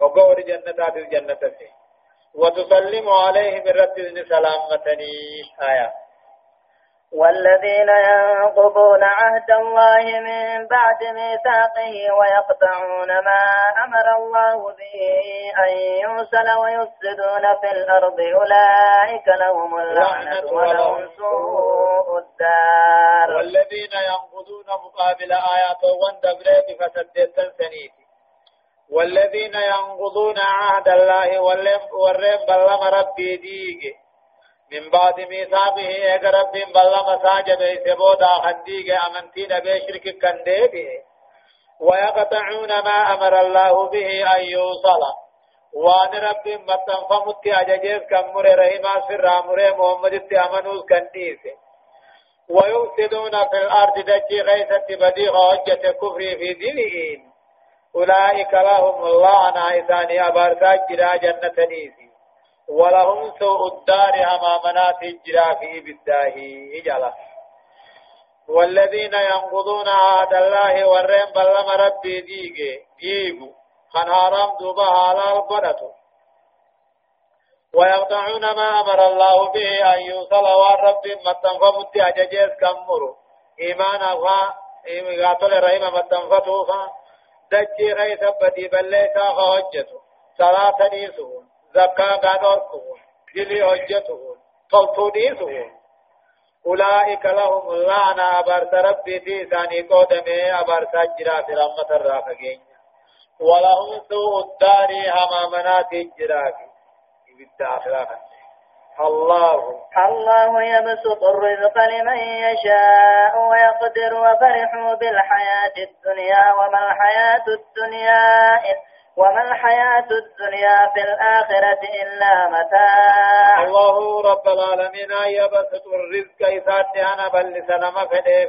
وقال جنة الجنة سينا. وتسلم عليهم الرد سلامتني. آية. والذين ينقضون عهد الله من بعد ميثاقه ويقطعون ما أمر الله به أن يوصل ويفسدون في الأرض أولئك لهم اللعنة ولهم سوء الدار. والذين ينقضون مقابل آيات وندبريت فسدت سنيت والذين ينقضون عهد الله والرب بلم ربي ديجي من بعد ميثاقه إيك رب بل مساجد يسبودا خنديق أمنتين بشرك كنديبه ويقطعون ما أمر الله به أن يوصل. وان رب متن فمت اججيز كمر رحيما سر آمر محمد امنوس كنديسه ويفسدون في الأرض دجي غيثة بدي حجة كفر في دينهم أولئك لهم الله أنا ايثاني ابارسات جرا جنة نيسي. ولهم سوء الدار أمامنا تجرى في بالداه إجلا والذين ينقضون عهد الله والرين بلما ربي ديجي. ديجو. خن حرام دوبا حلال قدتو. ويقطعون ما أمر الله به أن يوصل والرب متن فمت أججيز كمرو. إيمانا فا. إيمغاتل رحمة متن دجي غيث بدي بليسا خهجتو صلاة نيسون زكاة غادركم دلي حجتهم طلطونيسهم أولئك لهم اللعنة أبرت ربي في ثاني قدمي أبرت أجرا في رحمة الرافقين ولهم سوء الدار همامنات الجراف بالداخلة الله. الله يبسط الرزق لمن يشاء ويقدر وفرحوا بالحياة الدنيا وما الحياة الدنيا وما الحياة الدنيا في الآخرة إلا متاع. الله رب العالمين يبسط الرزق إذا أنا بل سلم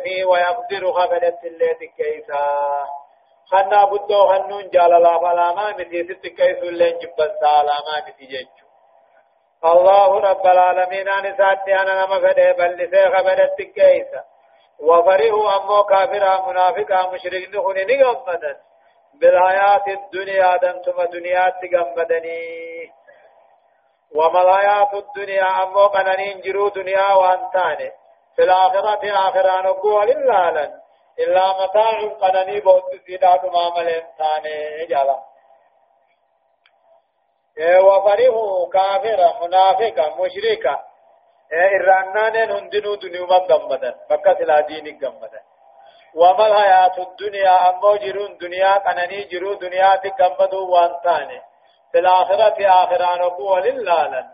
فيه ويقدر خبرت الليل كيسا. خنا بدو خنون جال الله فلا ما متي ست كيس اللين جبن سالا ما متي جيجو. الله رب العالمين أن ساتي أنا نما فده بل سي خبرت كيسا وفريه أمو كافر منافق مشرك نخوني نغمدن بالحياة الدنيا دنتم دنيا تغمدني وما الحياة الدنيا أمو قننين جرو دنيا وانتاني. في الآخرة آخران قول إلا لن. إلا متاع قنني بود سيدات مامل انتاني. جالا. وفريه كافر منافق مشرك إرانان هندنو دنيا مغمدن بكت لا ديني غمدن وما الحياة الدنيا أمو جرون دنيا قنني جرو دنيا تكمدو وانتاني في الآخرة آخران قوة لله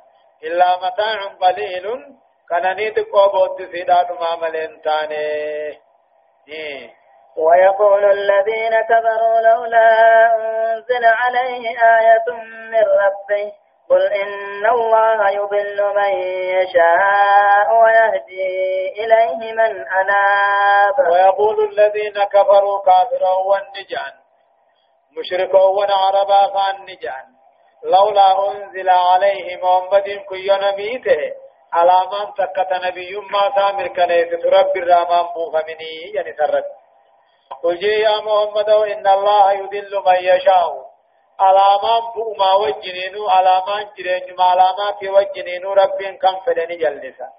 إلا متاع قليل قنني تقوبو تسيدات ماملين تاني إيه. ويقول الذين كفروا لولا أنزل عليه آية من ربه قل إن الله يضل من يشاء ويهدي إليه من أناب. ويقول الذين كفروا كافرا والنجان مشركا ونعربا فالنجان لولا أنزل عليه محمد كي نميته على من تكت نبي ما سامر كنيت رب الرحمن بوفمني يعني سرد. قل يا محمد إن الله يضل من يشاء. علامان بؤما وجنينو علامان جرين علامات وجنينو رب كم فدني جلسا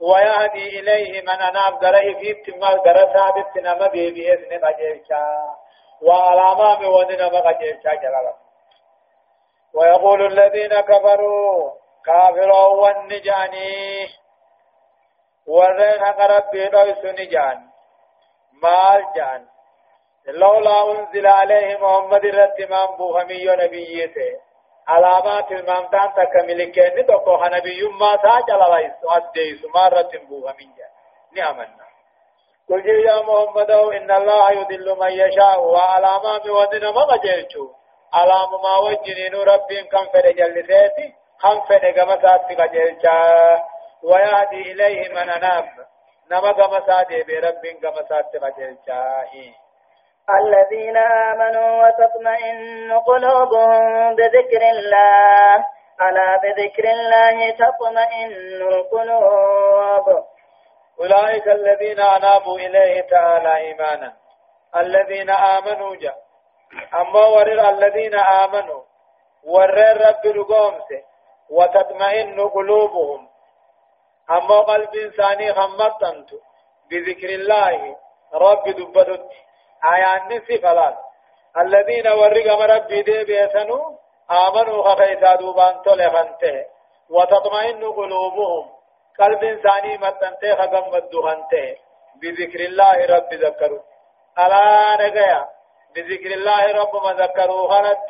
ويهدي إليه من أناب غره في تمال غره ثابت نما بيبي اسن بجيشا وعلاما مودنا بجيشا جلالا ويقول الذين كفروا كافروا والنجاني. ورين قرب بيدو سنجان مال جان. لولا أنزل عليه محمد الرتمان بوهمي نبيته. علامات المامتان تكملكين ندقو نبي ما ساجل ليس أديس مرة بوهمي نعمنا قل يا محمد إن الله يضل من يشاء وعلامات ودنا ما مجلتو علام ما وجنين رب كم فرجلتي كم فرجمسات مجلتا ويهدي إليه من أناب. نما قمسات برب قمسات مجلتا الذين آمنوا وتطمئن قلوبهم بذكر الله. ألا بذكر الله تطمئن القلوب. أولئك الذين أنابوا إليه تعالى إيمانا. الذين آمنوا جاء أما ورر الذين آمنوا. ورر رب لقومس وتطمئن قلوبهم. أما قلب إنساني خمتنت بذكر الله. رب دبدت. آيان صفلات الذين ورق مربي دي بيسنو آمنوا خيسا دوبان تلغنته وتطمئن قلوبهم. قلب إنساني متنته خغمد دهنته بذكر الله رب ذكروا ألا نجيا بذكر الله رب ما ذكروا خلت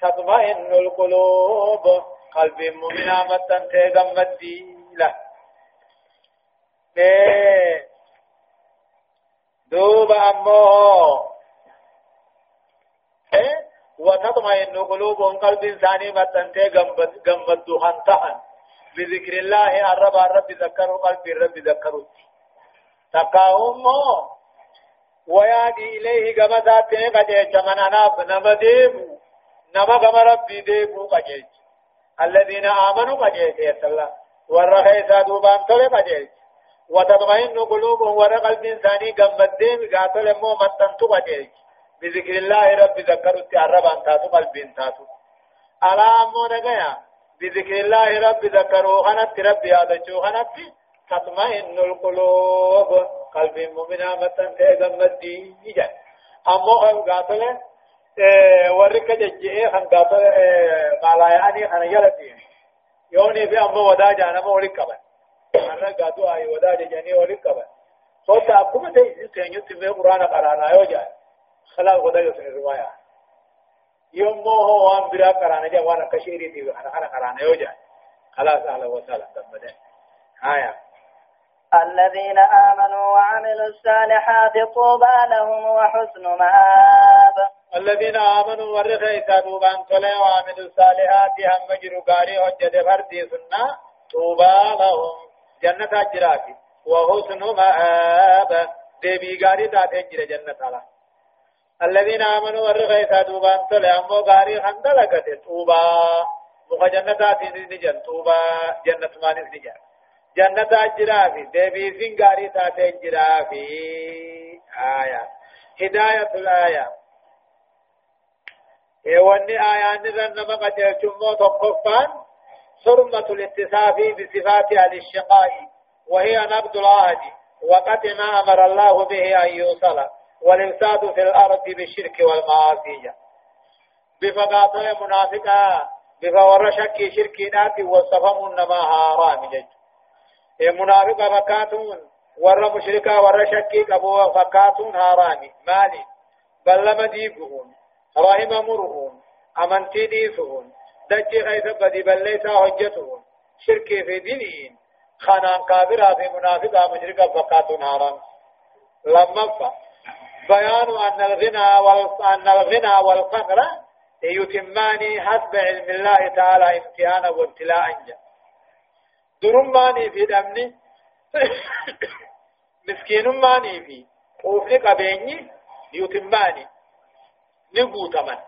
تطمئن القلوب. قلب مؤمنا متنته غمد له دوب أمه وتطمئن قلوبهم قلب إنساني متنتي قمد هنتهن بذكر الله الرب الرب ذكروا قلب الرب ذكروا تقاهم ويادي إليه كما ذاتي قجيج من أناف نما ديبو نما كما ربي ديبو قجيج الذين آمنوا قجيج يسلا والرخي سادوبان تولي قجيج وتطمئن قلوبهم ورقل إنساني قمد ديم قاتل مو متنتو قجيج. بذكر الله رب ذكروا تعرب أن تاتو قلب تاتو. ألا أمو نقيا؟ بذكر الله رب ذكروا خنت ربي هذا جو خنت. تطمئن القلوب. قلب مؤمنا متن تيغم الدين جا أمو قاتل ورك ججئه خم قاتل مالاياني خن يلتي يوني في أمو ودا جانا مو ولك قبل أنا قاتو آي ودا جاني ولك قبل صوت أبكم تيجي تيجي تبي قرآن قرانا يوجا خلا غدا يسن الرواية يوم مو هو وان برا قرانا جا وأنا كشيري دي أنا انا قرانا يوجا خلاص أهلا وسهلا تمام آية الذين آمنوا وعملوا الصالحات طوبى لهم وحسن مآب الذين آمنوا ورخي تدوبان تلي وعملوا الصالحات هم مجروا قاري حجة فردي سنة طوبى لهم جنة أجراتي وحسن مآب دبي قاري تاتي جنة الله الذين آمنوا ورغيثا دوبان تولي أمو غاري خندلقت توبا. مخ جنة نجن توبا. جنة مانس نجن جنة أجرافي دبي سين غاري تاتي أجرافي آية. هداية الآية. نذن نما قد يجمو تقفان. حرمة الاتصاف بصفات أهل الشقاء وهي نبض العهد وقت ما أمر الله به أن يوصل والإفساد في الأرض بالشرك والمعاصي. بفقاطة منافقة بفور شك شركينات وصفهم نما حرام. جج منافقة فكاتون ور مشركة ور شكي قبوا فكاتون حرامي مالي بل لما ديبهون رحم مرهون أمنتي ديسهون. دجي خيث بدي بل ليس حجتهون شركي في دينين خانان كابرة في منافقة مشركة فكاتون حرام لما بيان أن الغنى وأن الغنى والفقر يتمان حسب علم الله تعالى امتحانا وابتلاء درماني في دمني مسكين ماني في وفي قبيني يتماني نقوتمن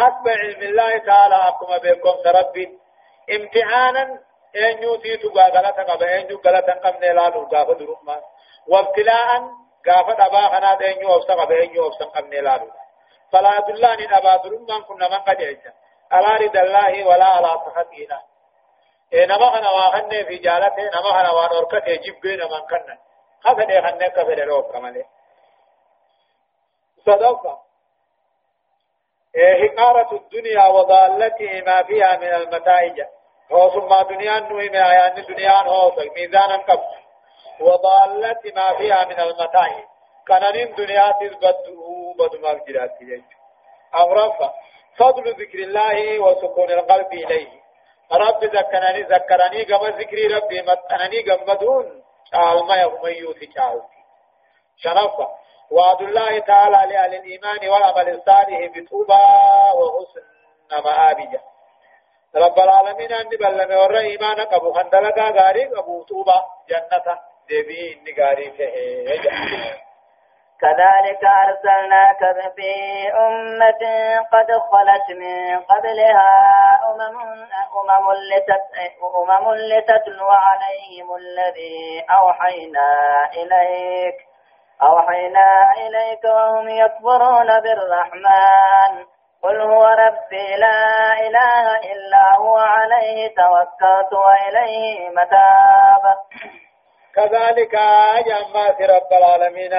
حسب علم الله تعالى أقوم بكم ربي امتحانا ان يوتيتو غلطا قبا ان يو غلطا قمنا لا نوغا درمان وابتلاء غافة أبا خنا دينيو أبسا قبا دينيو أبسا قبني لالو فلا دلان أبا درمان كنا من قد يجا على رد الله ولا على صحتنا إيه نما خنا واخن في جالته نما خنا وانوركت يجيب بين من كنا. خفن خنا كفر روك كمالي. صدقة. إيه حقارة الدنيا وضالته ما فيها من المتائج هو ثم دنيا نوي ما يعني دنيا هو ميزانا قبل وضالة ما فيها من المتاع كانن دنيا تزبطه بدما جرات أغرف فضل ذكر الله وسكون القلب إليه. رب ذكرني ذكرني كما ذكر ربي متنني قمدون شعال ما يوم يوثي شعال شرف. وعد الله تعالى لأهل الإيمان والعمل الصالح بطوبى وحسن مآبجة. رب العالمين أني بلما ورى إيمانك أبو خندلقا غاري أبو طوبى جنة دبي نقاري كذلك أرسلناك في أمة قد خلت من قبلها أمم أمم لتت أمم لتتلو عليهم الذي أوحينا إليك. أوحينا إليك وهم يكفرون بالرحمن. قل هو ربي لا إله إلا هو عليه توكلت وإليه متاب. كذلك جمع رب العالمين.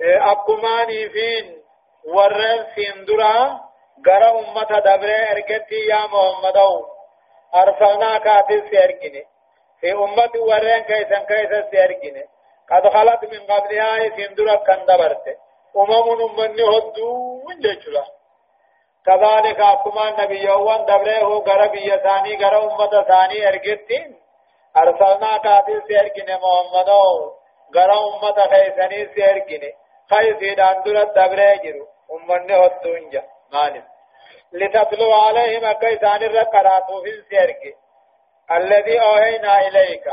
أكماني فين؟ ورن سندرا غرا أمة دبر أركتي يا محمد أرسلنا كاتل سيركني. في أمة ورن كيسن كيسن سيركني. قد خلت من قبلها سندرا كان دبرت. أمم أمني هدون جيشلا كذلك أكما النبي يوان دبره غرا بيا ثاني غرا أمة ثاني أركتين أرسلنا كاتل سيركني محمد غرا أمة خيسني سيركني خيسيدان درت دبره جرو. أمني هدون جا مالك لتتلو عليهم كيسان الرقرات في السيرك الذي أوهينا إليك.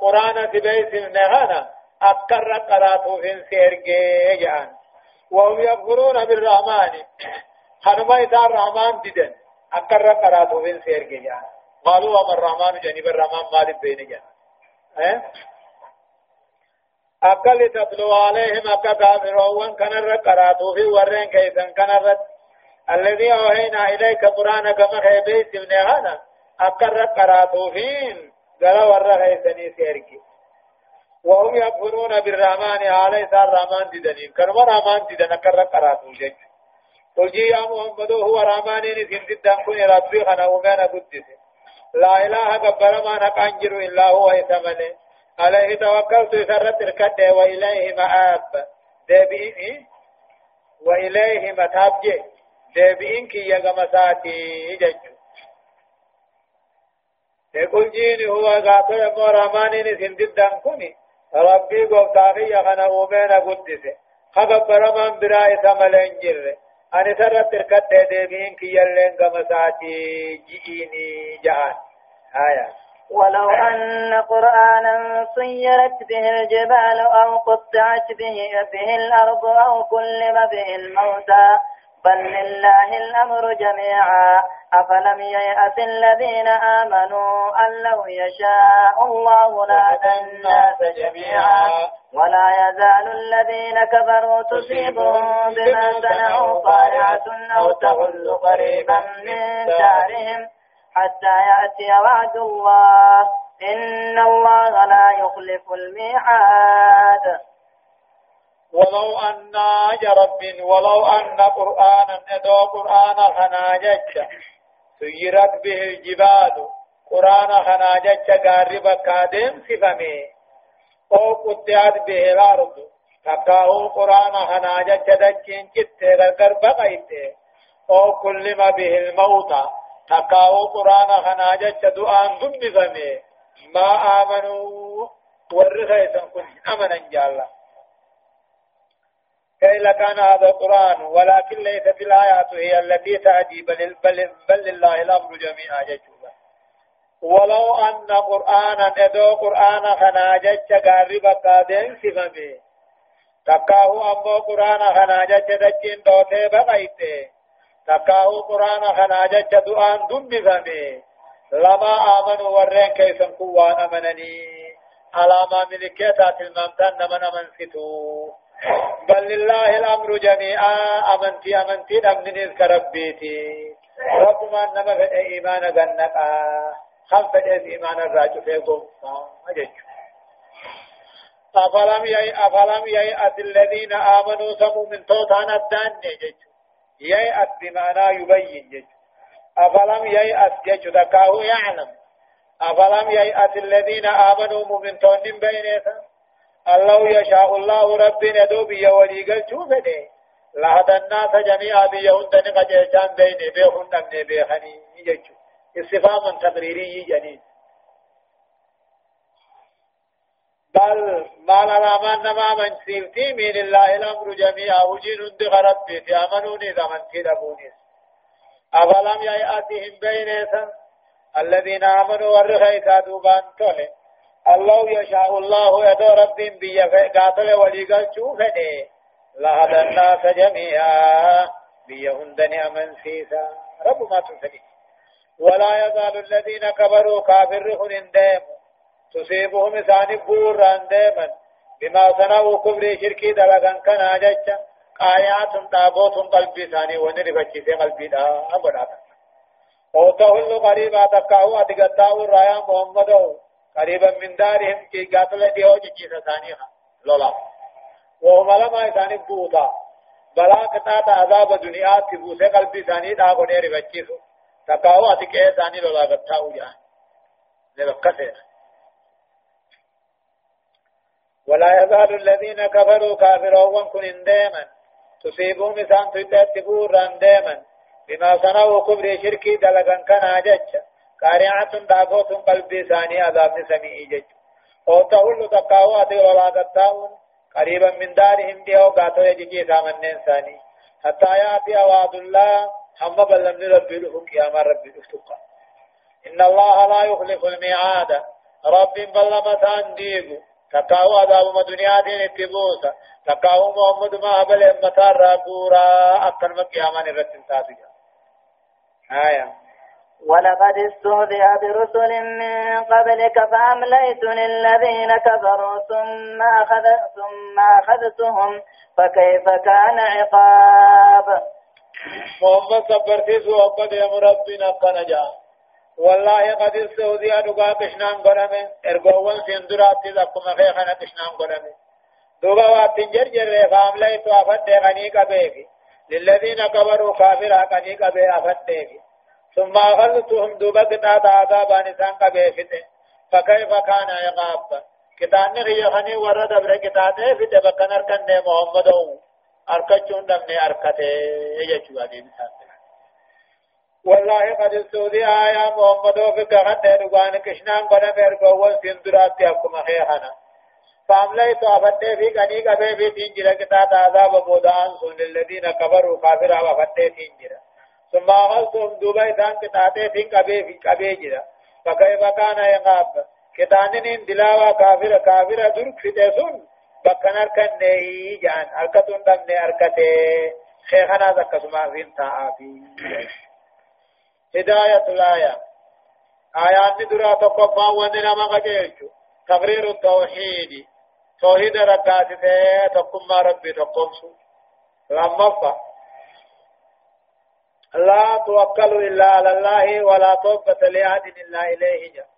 قرآن تبيس النهانا. أكر قرأت في السيرك جان. وهم يغفرون بالرحمن. خنما إذا الرحمن ددن أكر قرأت في السيرك جان. قالوا وما الرحمن جانب الرحمن مالك بين جان. آه؟ أكل تتلو عليهم أكا كافرون كان الرقرات في ورين كيسان كان الرقرات الذي أوهينا إليك قرآن كما خيبيت من هذا. أقر قراتوهين قال ورغي سني سيركي وهم يكفرون بالرحمن عليه سار رحمن ددنين كانوا رحمن ددن أقر قراتو جج قل يا محمد هو رحمن نسين ددن كن ربي خنا ومانا قدس لا إله قبل ما نقنجر إلا هو يتمنى عليه توكلت سرت الكد وإليه مآب. دبئ وإليه متابجة. deebi'in kiyya gama saati jechu يقول جيني هو قاتل يمو رحمانين سن ددان كوني. ربي قوتاقيا خنا أومينا قدسه خبر من براي سملين جره أني سرت تركت ديبين كي يلين قمساتي جئيني جهان. آية. ولو أن قرآنا صيرت به الجبال أو قطعت به به الأرض أو كلم به الموتى. بل لله الأمر جميعا. أفلم ييأس الذين آمنوا أن لو يشاء الله لهدى الناس جميعا. ولا يزال الذين كفروا تصيبهم بما صنعوا قارعة أو تغل قريبا من دارهم حتى يأتي وعد الله. إن الله لا يخلف الميعاد. ولو أن رب ولو أن قرآنا ندو قرآن خناجج سيرت به الجبال. قرآن خناجج قارب كادم سفمي أو قطعت به الأرض تكاو قرآن خناجج دجين جت غرغر بقيت أو كلم به الموتى تكاو قرآن خناجج دعان ذنب فمي ما آمنوا ورغيتا كن أمنا جالله كيف كان هذا القرآن ولكن ليست الآيات هي التي تأتي بل, بل, بل لله الأمر جميعا ججوبا ولو أن قرآنا أدو قرآن خناجت قارب قادين سفمي. تكاه أمو قرآن خناجت دجين دوتي بغيته تكاه قرآن خناجت دعان دم بفمي. لما آمنوا ورين كيف قوان أمنني على ما ملكيتات الممتن من أمنفتو بل لله الأمر جميعا. أمنتي أمنتي أمن إذ ربيتي. رب ما نما في إيمان غنقا. خم في إيمان الراجو في قوم أجج أفلم يأي أفلم يأي الذين آمنوا سموا من توتان الدان جج يأي بمعنى يبين جج أفلم يأي جج ذكاه يعلم أفلم يأي الذين آمنوا مؤمن تون بينهم الله يشاء الله ربنا دوبي ولي قال شوف ده لهذا الناس جميعا بيهن دنقا جيشان بيني بيهن نمني بيخني يجو استفهام تقريري جنين بل ما لنا من نما من سيفتي من الله الأمر جميعا. وجين ربي في أمنوني زمن تدبوني أفلم يأتهم بينيسا الذين آمنوا ورخيسا دوبان تولي. الله يشاء الله يدو رب بيا قاتل ولي شوفني. لهذا الناس جميعا. بيا هندني أمن سيسا. رب ما تنسني ولا يزال الذين كبروا كافر هندم تصيبهم ثاني بور دائما بما صنعوا كبر شركي دلغن كان أجج آيات تابوت قلبي ثاني ونرفتي في قلبي دا. أبدا أو تهل قريبا تكاو أدقتاو رايا محمدو قريبا من دارهم كي قاتل ديو جيسا ثانيها لولا. وهم لما إساني بوتا. بلا قطعة عذاب دنيا تبوسي قلبي إساني دا قنير بچيسو تقاو أتك إساني لولا قطعو جان لبقسر ولا يزال الذين كفروا كافرون كن دائما تصيبهم إسان تتبور دائما بما صنعوا كبر شركي دلقا كان أجج قارعة داغوت قلبي ثاني عذاب سميع جج أو تقول تقاوات ولا تتاون قريبا من دارهم بيو قاتو يجي ثامنين ثاني حتى يأتي وعد الله. هم بلن ربي له قيام ربي افتقا إن الله لا يخلف الميعاد. رب بلما تانديقو تقاو عذاب دنيا دين اتبوسا تقاو محمد ما بل امتار رابورا أكثر من قيامان الرسل تابجا آية. ولقد استهزئ برسل من قبلك فأمليت للذين كفروا ثم أخذ ثم أخذتهم. فكيف كان عقاب؟ محمد صبرتيس وقد يا ربنا قنجا والله قد استهزئ دغا كشنان غرمه ارغوون سندرات تذكم خيخنا كشنان غرمه دوغا واتن جرجر فأمليت وافد غني كبيك للذين كفروا كافر غني كبي أفد ثم أخذتهم دوبا قطعة عذابا نسان قبيفته فكيف كان عقاب كتاني غيخني ورد أبر كتاته في دبقن أركن دي محمد أركتشون دمني أركته يجوا مثال والله قد استودي آيا محمد في قرن دي نقوان كشنان قنا مرقوان سندرات يحكم خيخنا فامليت أفتي في قني قبي في تنجر كتات عذاب بودان سن الذين كفروا كافر أفتي تنجر ثم أخذتهم دوبا إسان كتاتي فين قبي في قبي جدا فكيف كان يقاب كتانين دلاوا كافر كافر درك في تسون بكن أركن نهي جان أركتون دمني أركتي خيخنا ذكسما فين تاعافي هداية الآية آيات درا تقفا وننا ما قجيجو تقرير التوحيد توحيد ركاتي تقم ربي تقوم لما لا توكل إلا على الله ولا توبة لأحد إلا إليه جاء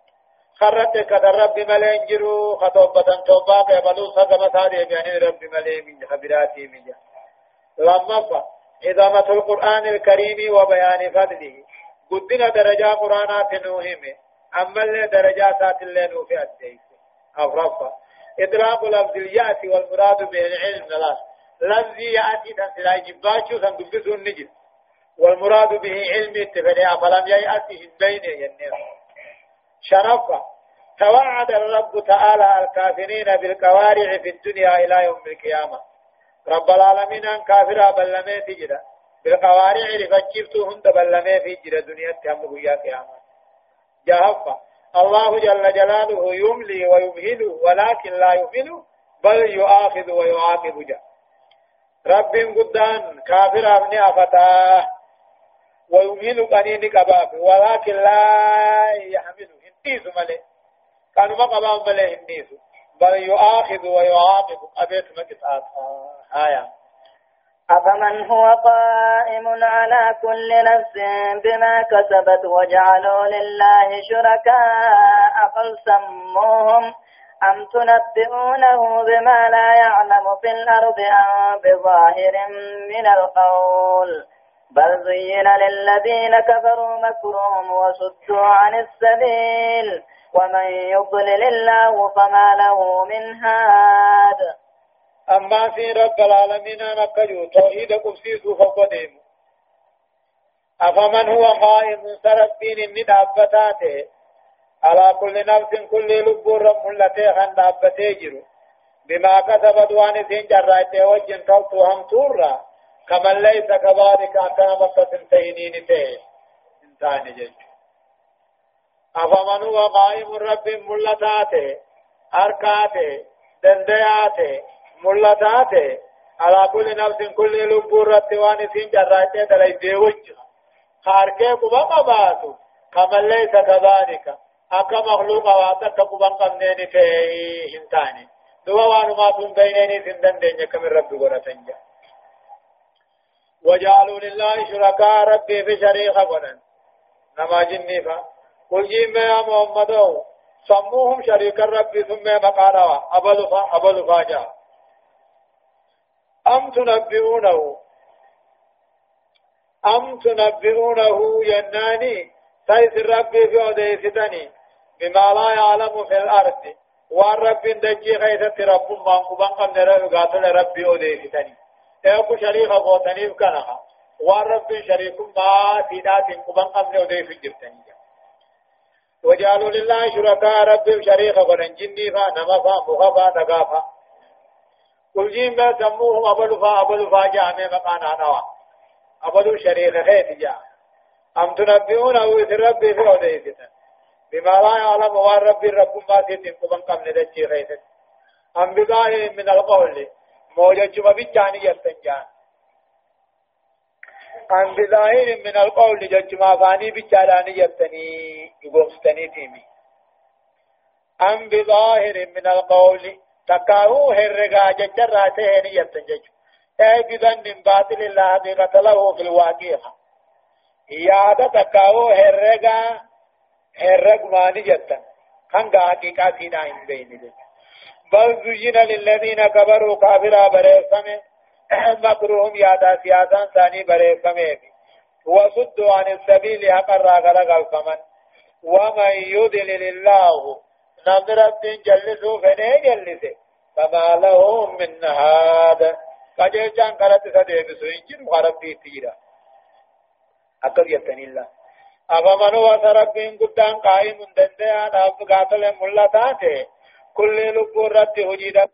خرت كدر رب ملين جرو خطوبة توبة قبلو صدمة هذه بأن رب ملين من خبراتي من لما إضافة القرآن الكريم وبيان فضله. قدنا درجة قرآنات نوهم أما اللي درجات اللي نوفي أديك أفرفا إدراك لفظ اليأس والمراد به العلم لا. لفظ يأتي تنسلا جباتشو تنقبسو النجم والمراد به علم اتفاق فلم ييأس بين ينير. شرفا توعد الرب تعالى الكافرين بالقوارع في الدنيا إلى يوم القيامة. رب العالمين أن كافر بلما تجد بالقوارع لفجبتهن بلما في جرى دنيا تهم يا قيامة. جهفا الله جل جلاله يملي ويمهل ولكن لا يمهل بل يؤاخذ ويعاقب. جاء رب قدان كافر ابن أفتاه. ويمهل قنين قباب ولكن لا يحمل هنديس ملي كانوا ما قباب ملي هنديس بل يؤاخذ ويعاقب أبيت مكتات آية أفمن هو قائم على كل نفس بما كسبت وجعلوا لله شركاء قل سموهم أم تنبئونه بما لا يعلم في الأرض أم بظاهر من القول بل زين للذين كفروا مكرهم وصدوا عن السبيل. ومن يضلل الله فما له من هاد. أما في رب العالمين نكجو توحيد قبسيس فقدم أفمن هو قائم سرب دين الندابتاته على كل نفس كل لب رب ملته خان دابته جرو. بما كسبت وان سين جراته وجن توتو هم تورا. كمن ليس كذلك أكام فتنتهينين تيه انتاني جيش أفمن هو قائم رب ملتاته أركاته دندياته ملتاته. على كل نفس كل لب رتوان سين جراته دلائي ديوج خاركه قبا قباتو كمن ليس كذلك. أكا مخلوق واتك قبا قمنين تيه انتاني دوا وانو ما تون بينيني سندن دينيا كمن رب قرأتنجا وجعلوا لله شركاء ربي في شريك قدن نما جنيفا قل جيم يا محمد. سموهم شريك ربي ثم مقاروا أبل فا. أبل فاجا أم تنبئونه؟ أم تنبئونه يناني؟ سيس ربي في أديستني بما لا يعلم في الأرض. والرب دجي غيثت رب ما قبان قم نرى قاتل ربي أديستني ايكو شريخ قوتني بكنها والرب شريك ما سيدات قبان قم أديس جبتني وجعلوا لله شركاء رب شريك قرن جني فا نمفا مخفا نقافا قل جين ما سموهم أبلو فا أبلو فا جامع مقانا نوا أبلو شريك خيت جا أم تنبئون أو ربي في أديسنا بما لا يعلم وان ربي رب ما سيتم قبن قبل دجي خيت أم بظاهر من القول موجة ما بجاني يستنجان. أم بظاهر من القول جج ما فاني بجالاني يبتني يقومستني تيمي. أم بظاهر من القول تكاهو هرقا جج راته هني يبتنجج أي بظن باطل الله حقيقة له في الواقع يادا تكاهو هرقا هرق ماني جتن خنقا حقيقة سينا هم بين بل زين للذين كبروا كافرا بريسمه. مكروهم يادا سياسا ثاني بريفمه وصدوا عن السبيل أقرى غلق الفمن ومن يضلل الله نظرة جلسوا فنه جلسه. فما لهم من هذا قجل جان قرأت سديبسو إنجل غربي تيرا. أقل يتني الله. أفمن هو سربين قدام قائم دنديان أبو قاتل ملتاته. كل لبو رد هجيدا